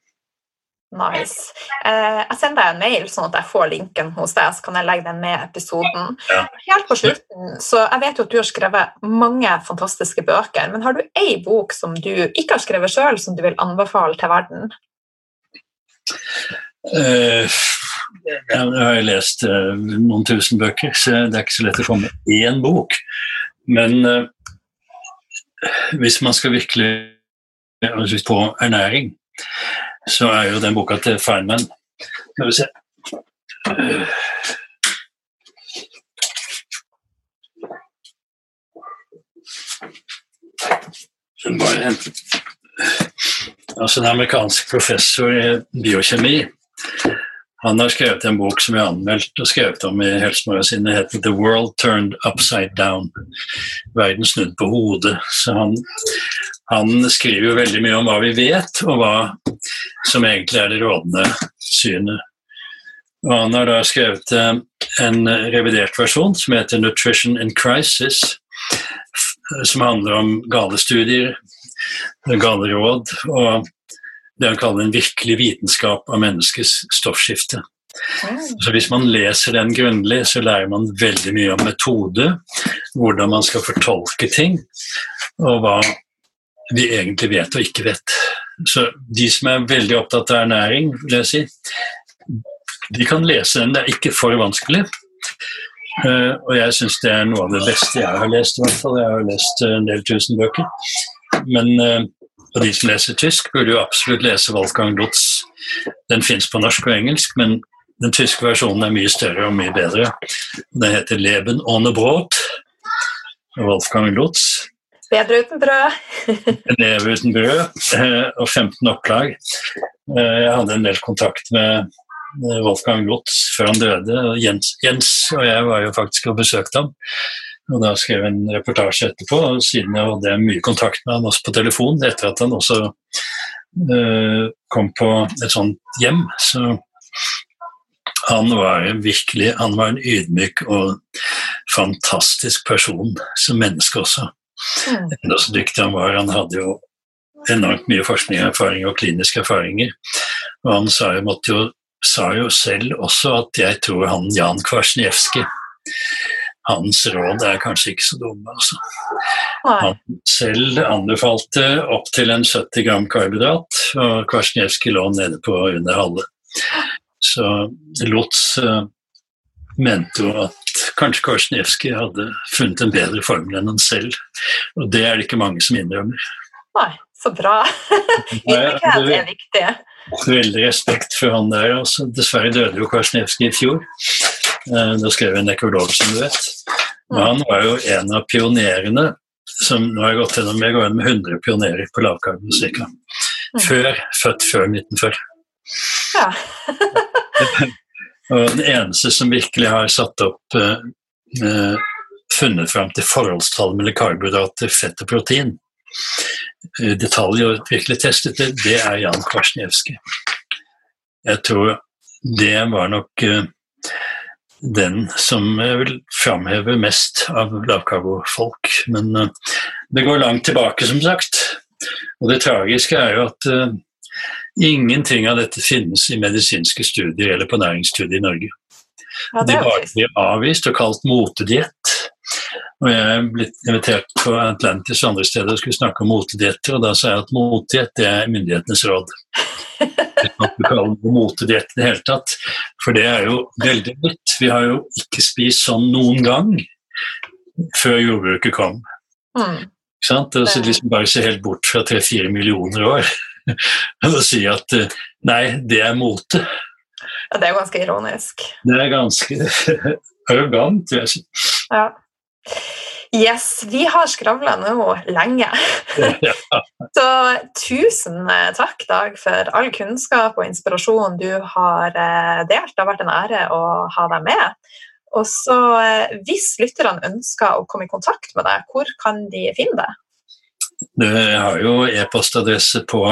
Nice. Eh, jeg sender deg en mail, sånn at jeg får linken hos deg, så kan jeg legge den med episoden. Ja. Helt på slutten, så Jeg vet jo at du har skrevet mange fantastiske bøker, men har du ei bok som du ikke har skrevet sjøl, som du vil anbefale til verden? Ja, jeg har lest uh, noen tusen bøker, så det er ikke så lett å komme med én bok. Men uh, hvis man skal virkelig på ernæring så er jo den boka til Feynman. Skal vi se. Bare Altså En amerikansk professor i biokjemi han har skrevet en bok som jeg anmeldte anmeldt og skrevet om i Helsemagasinet. heter 'The World Turned Upside Down'. Verden snudd på hodet. Så han, han, skriver jo veldig mye om hva vi vet, og hva som egentlig er det rådende synet. Og han har da skrevet eh, en revidert versjon som heter 'Nutrition in Crisis', som handler om gale studier, gale råd. og det han kaller en virkelig vitenskap av menneskets stoffskifte. Så Hvis man leser den grundig, så lærer man veldig mye om metode, hvordan man skal fortolke ting, og hva vi egentlig vet og ikke vet. Så de som er veldig opptatt av ernæring, vil jeg si, de kan lese den. Det er ikke for vanskelig. Uh, og jeg syns det er noe av det beste jeg har lest. i hvert fall. Jeg har lest en del tusen bøker. Men uh, og de som leser tysk, burde jo absolutt lese Wolfgang Lutz. Den fins på norsk og engelsk, men den tyske versjonen er mye større og mye bedre. Den heter 'Leben ohne Brot' Wolfgang Lutz. Bedre uten brød. Leve uten brød, eh, og 15 opplag. Eh, jeg hadde en del kontakt med Wolfgang Lutz før han døde. Jens, Jens og jeg var jo faktisk og besøkte ham. Og da skrev jeg en reportasje etterpå, og siden jeg hadde mye kontakt med han også på telefon etter at han også uh, kom på et sånt hjem, så han var virkelig han var en ydmyk og fantastisk person som menneske også. Mm. Enda så dyktig han var. Han hadde jo enormt mye forskning og kliniske erfaringer. Og han sa jo, jo, sa jo selv også at jeg tror han Jan Kwasniewski hans råd er kanskje ikke så dumme, altså. Han selv anbefalte opptil en 70 gram karbohydrat, og Kwasniewski lå nede på under halve. Så Lotz uh, mente jo at kanskje Kwasniewski hadde funnet en bedre formel enn han selv, og det er det ikke mange som innrømmer. Nei, så bra. Ydmykhet er viktig. Veldig respekt for han der. Altså, dessverre døde jo Kwasniewski i fjor. Eh, er skrev en nekrolog, som du vet. Men han var jo en av pionerene som nå har jeg gått gjennom jeg går gjennom 100 pionerer på lavkarbomusikk. Mm. Før, født før 1940. Ja. og den eneste som virkelig har satt opp eh, eh funnet fram til forholdstallet mellom karbohydrater, fett og protein, detaljer detalj og virkelig testet det, det er Jan Kwasniewski. Jeg tror det var nok eh, den som jeg vil framheve mest av lavkarbofolk. Men uh, det går langt tilbake, som sagt. Og det tragiske er jo at uh, ingenting av dette finnes i medisinske studier eller på næringsstudier i Norge. Ja, det bare blir avvist og kalt motediett. Og jeg er blitt invitert på Atlantis og andre steder og skulle snakke om motedietter, og da sa jeg at motediett er myndighetenes råd. Ikke kalle det motediett i det hele tatt, for det er jo veldig nytt. Vi har jo ikke spist sånn noen gang før jordbruket kom. Mm. Ikke sant? Altså, liksom bare se helt bort fra tre-fire millioner år og si at eh, nei, det er mote. Ja, det er ganske ironisk. Det er ganske arrogant, vil jeg si. Ja. Yes, vi har skravla nå lenge. Så tusen eh, takk, Dag, for all kunnskap og inspirasjon du har eh, delt. Det har vært en ære å ha deg med. Og så eh, Hvis lytterne ønsker å komme i kontakt med deg, hvor kan de finne deg? Jeg har jo e-postadresse på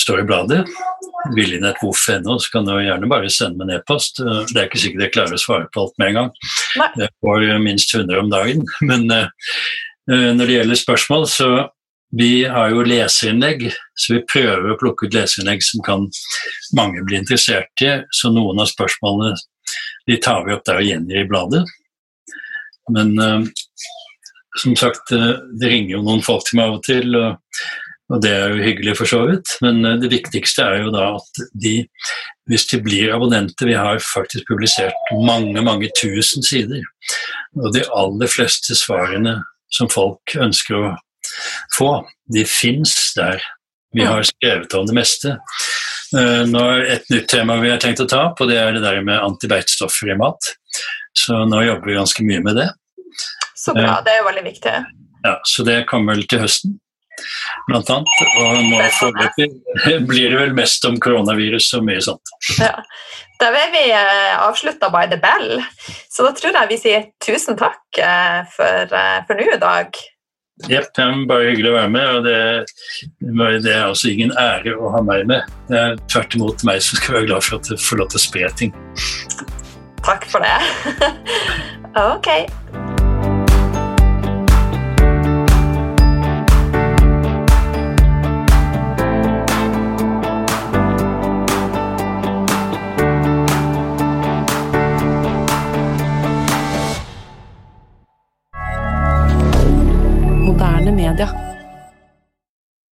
står i bladet. Viljenetvoff.no, så kan du gjerne bare sende meg en e-post. Det er ikke sikkert jeg klarer å svare på alt med en gang. Nei. Det får minst 100 om dagen. Men uh, når det gjelder spørsmål, så vi har jo leserinnlegg, så vi prøver å plukke ut leserinnlegg som kan mange bli interessert i. Så noen av spørsmålene de tar vi opp der og gjengir i bladet. Men uh, som sagt, det ringer jo noen folk til meg av og til. og og det er jo hyggelig for så vidt, men eh, det viktigste er jo da at de, hvis de blir abonnenter Vi har faktisk publisert mange, mange tusen sider. Og de aller fleste svarene som folk ønsker å få, de fins der. Vi har skrevet om det meste. Eh, nå er et nytt tema vi har tenkt å ta opp, og det er det der med antibeitstoffer i mat. Så nå jobber vi ganske mye med det. Så bra, det er jo veldig viktig. Ja, Så det kommer vel til høsten blant annet. Og nå foreløpig blir det vel mest om koronavirus og mye sånt. Ja. Da vil vi avslutta avslutte by the bell, så da tror jeg vi sier tusen takk eh, for, eh, for nå i dag. Jepp, det er bare hyggelig å være med. og det, det, er altså ingen ære å ha meg med. Det er tvert imot meg som skal være glad for at du får lov til å spre ting. Takk for det. ok. media.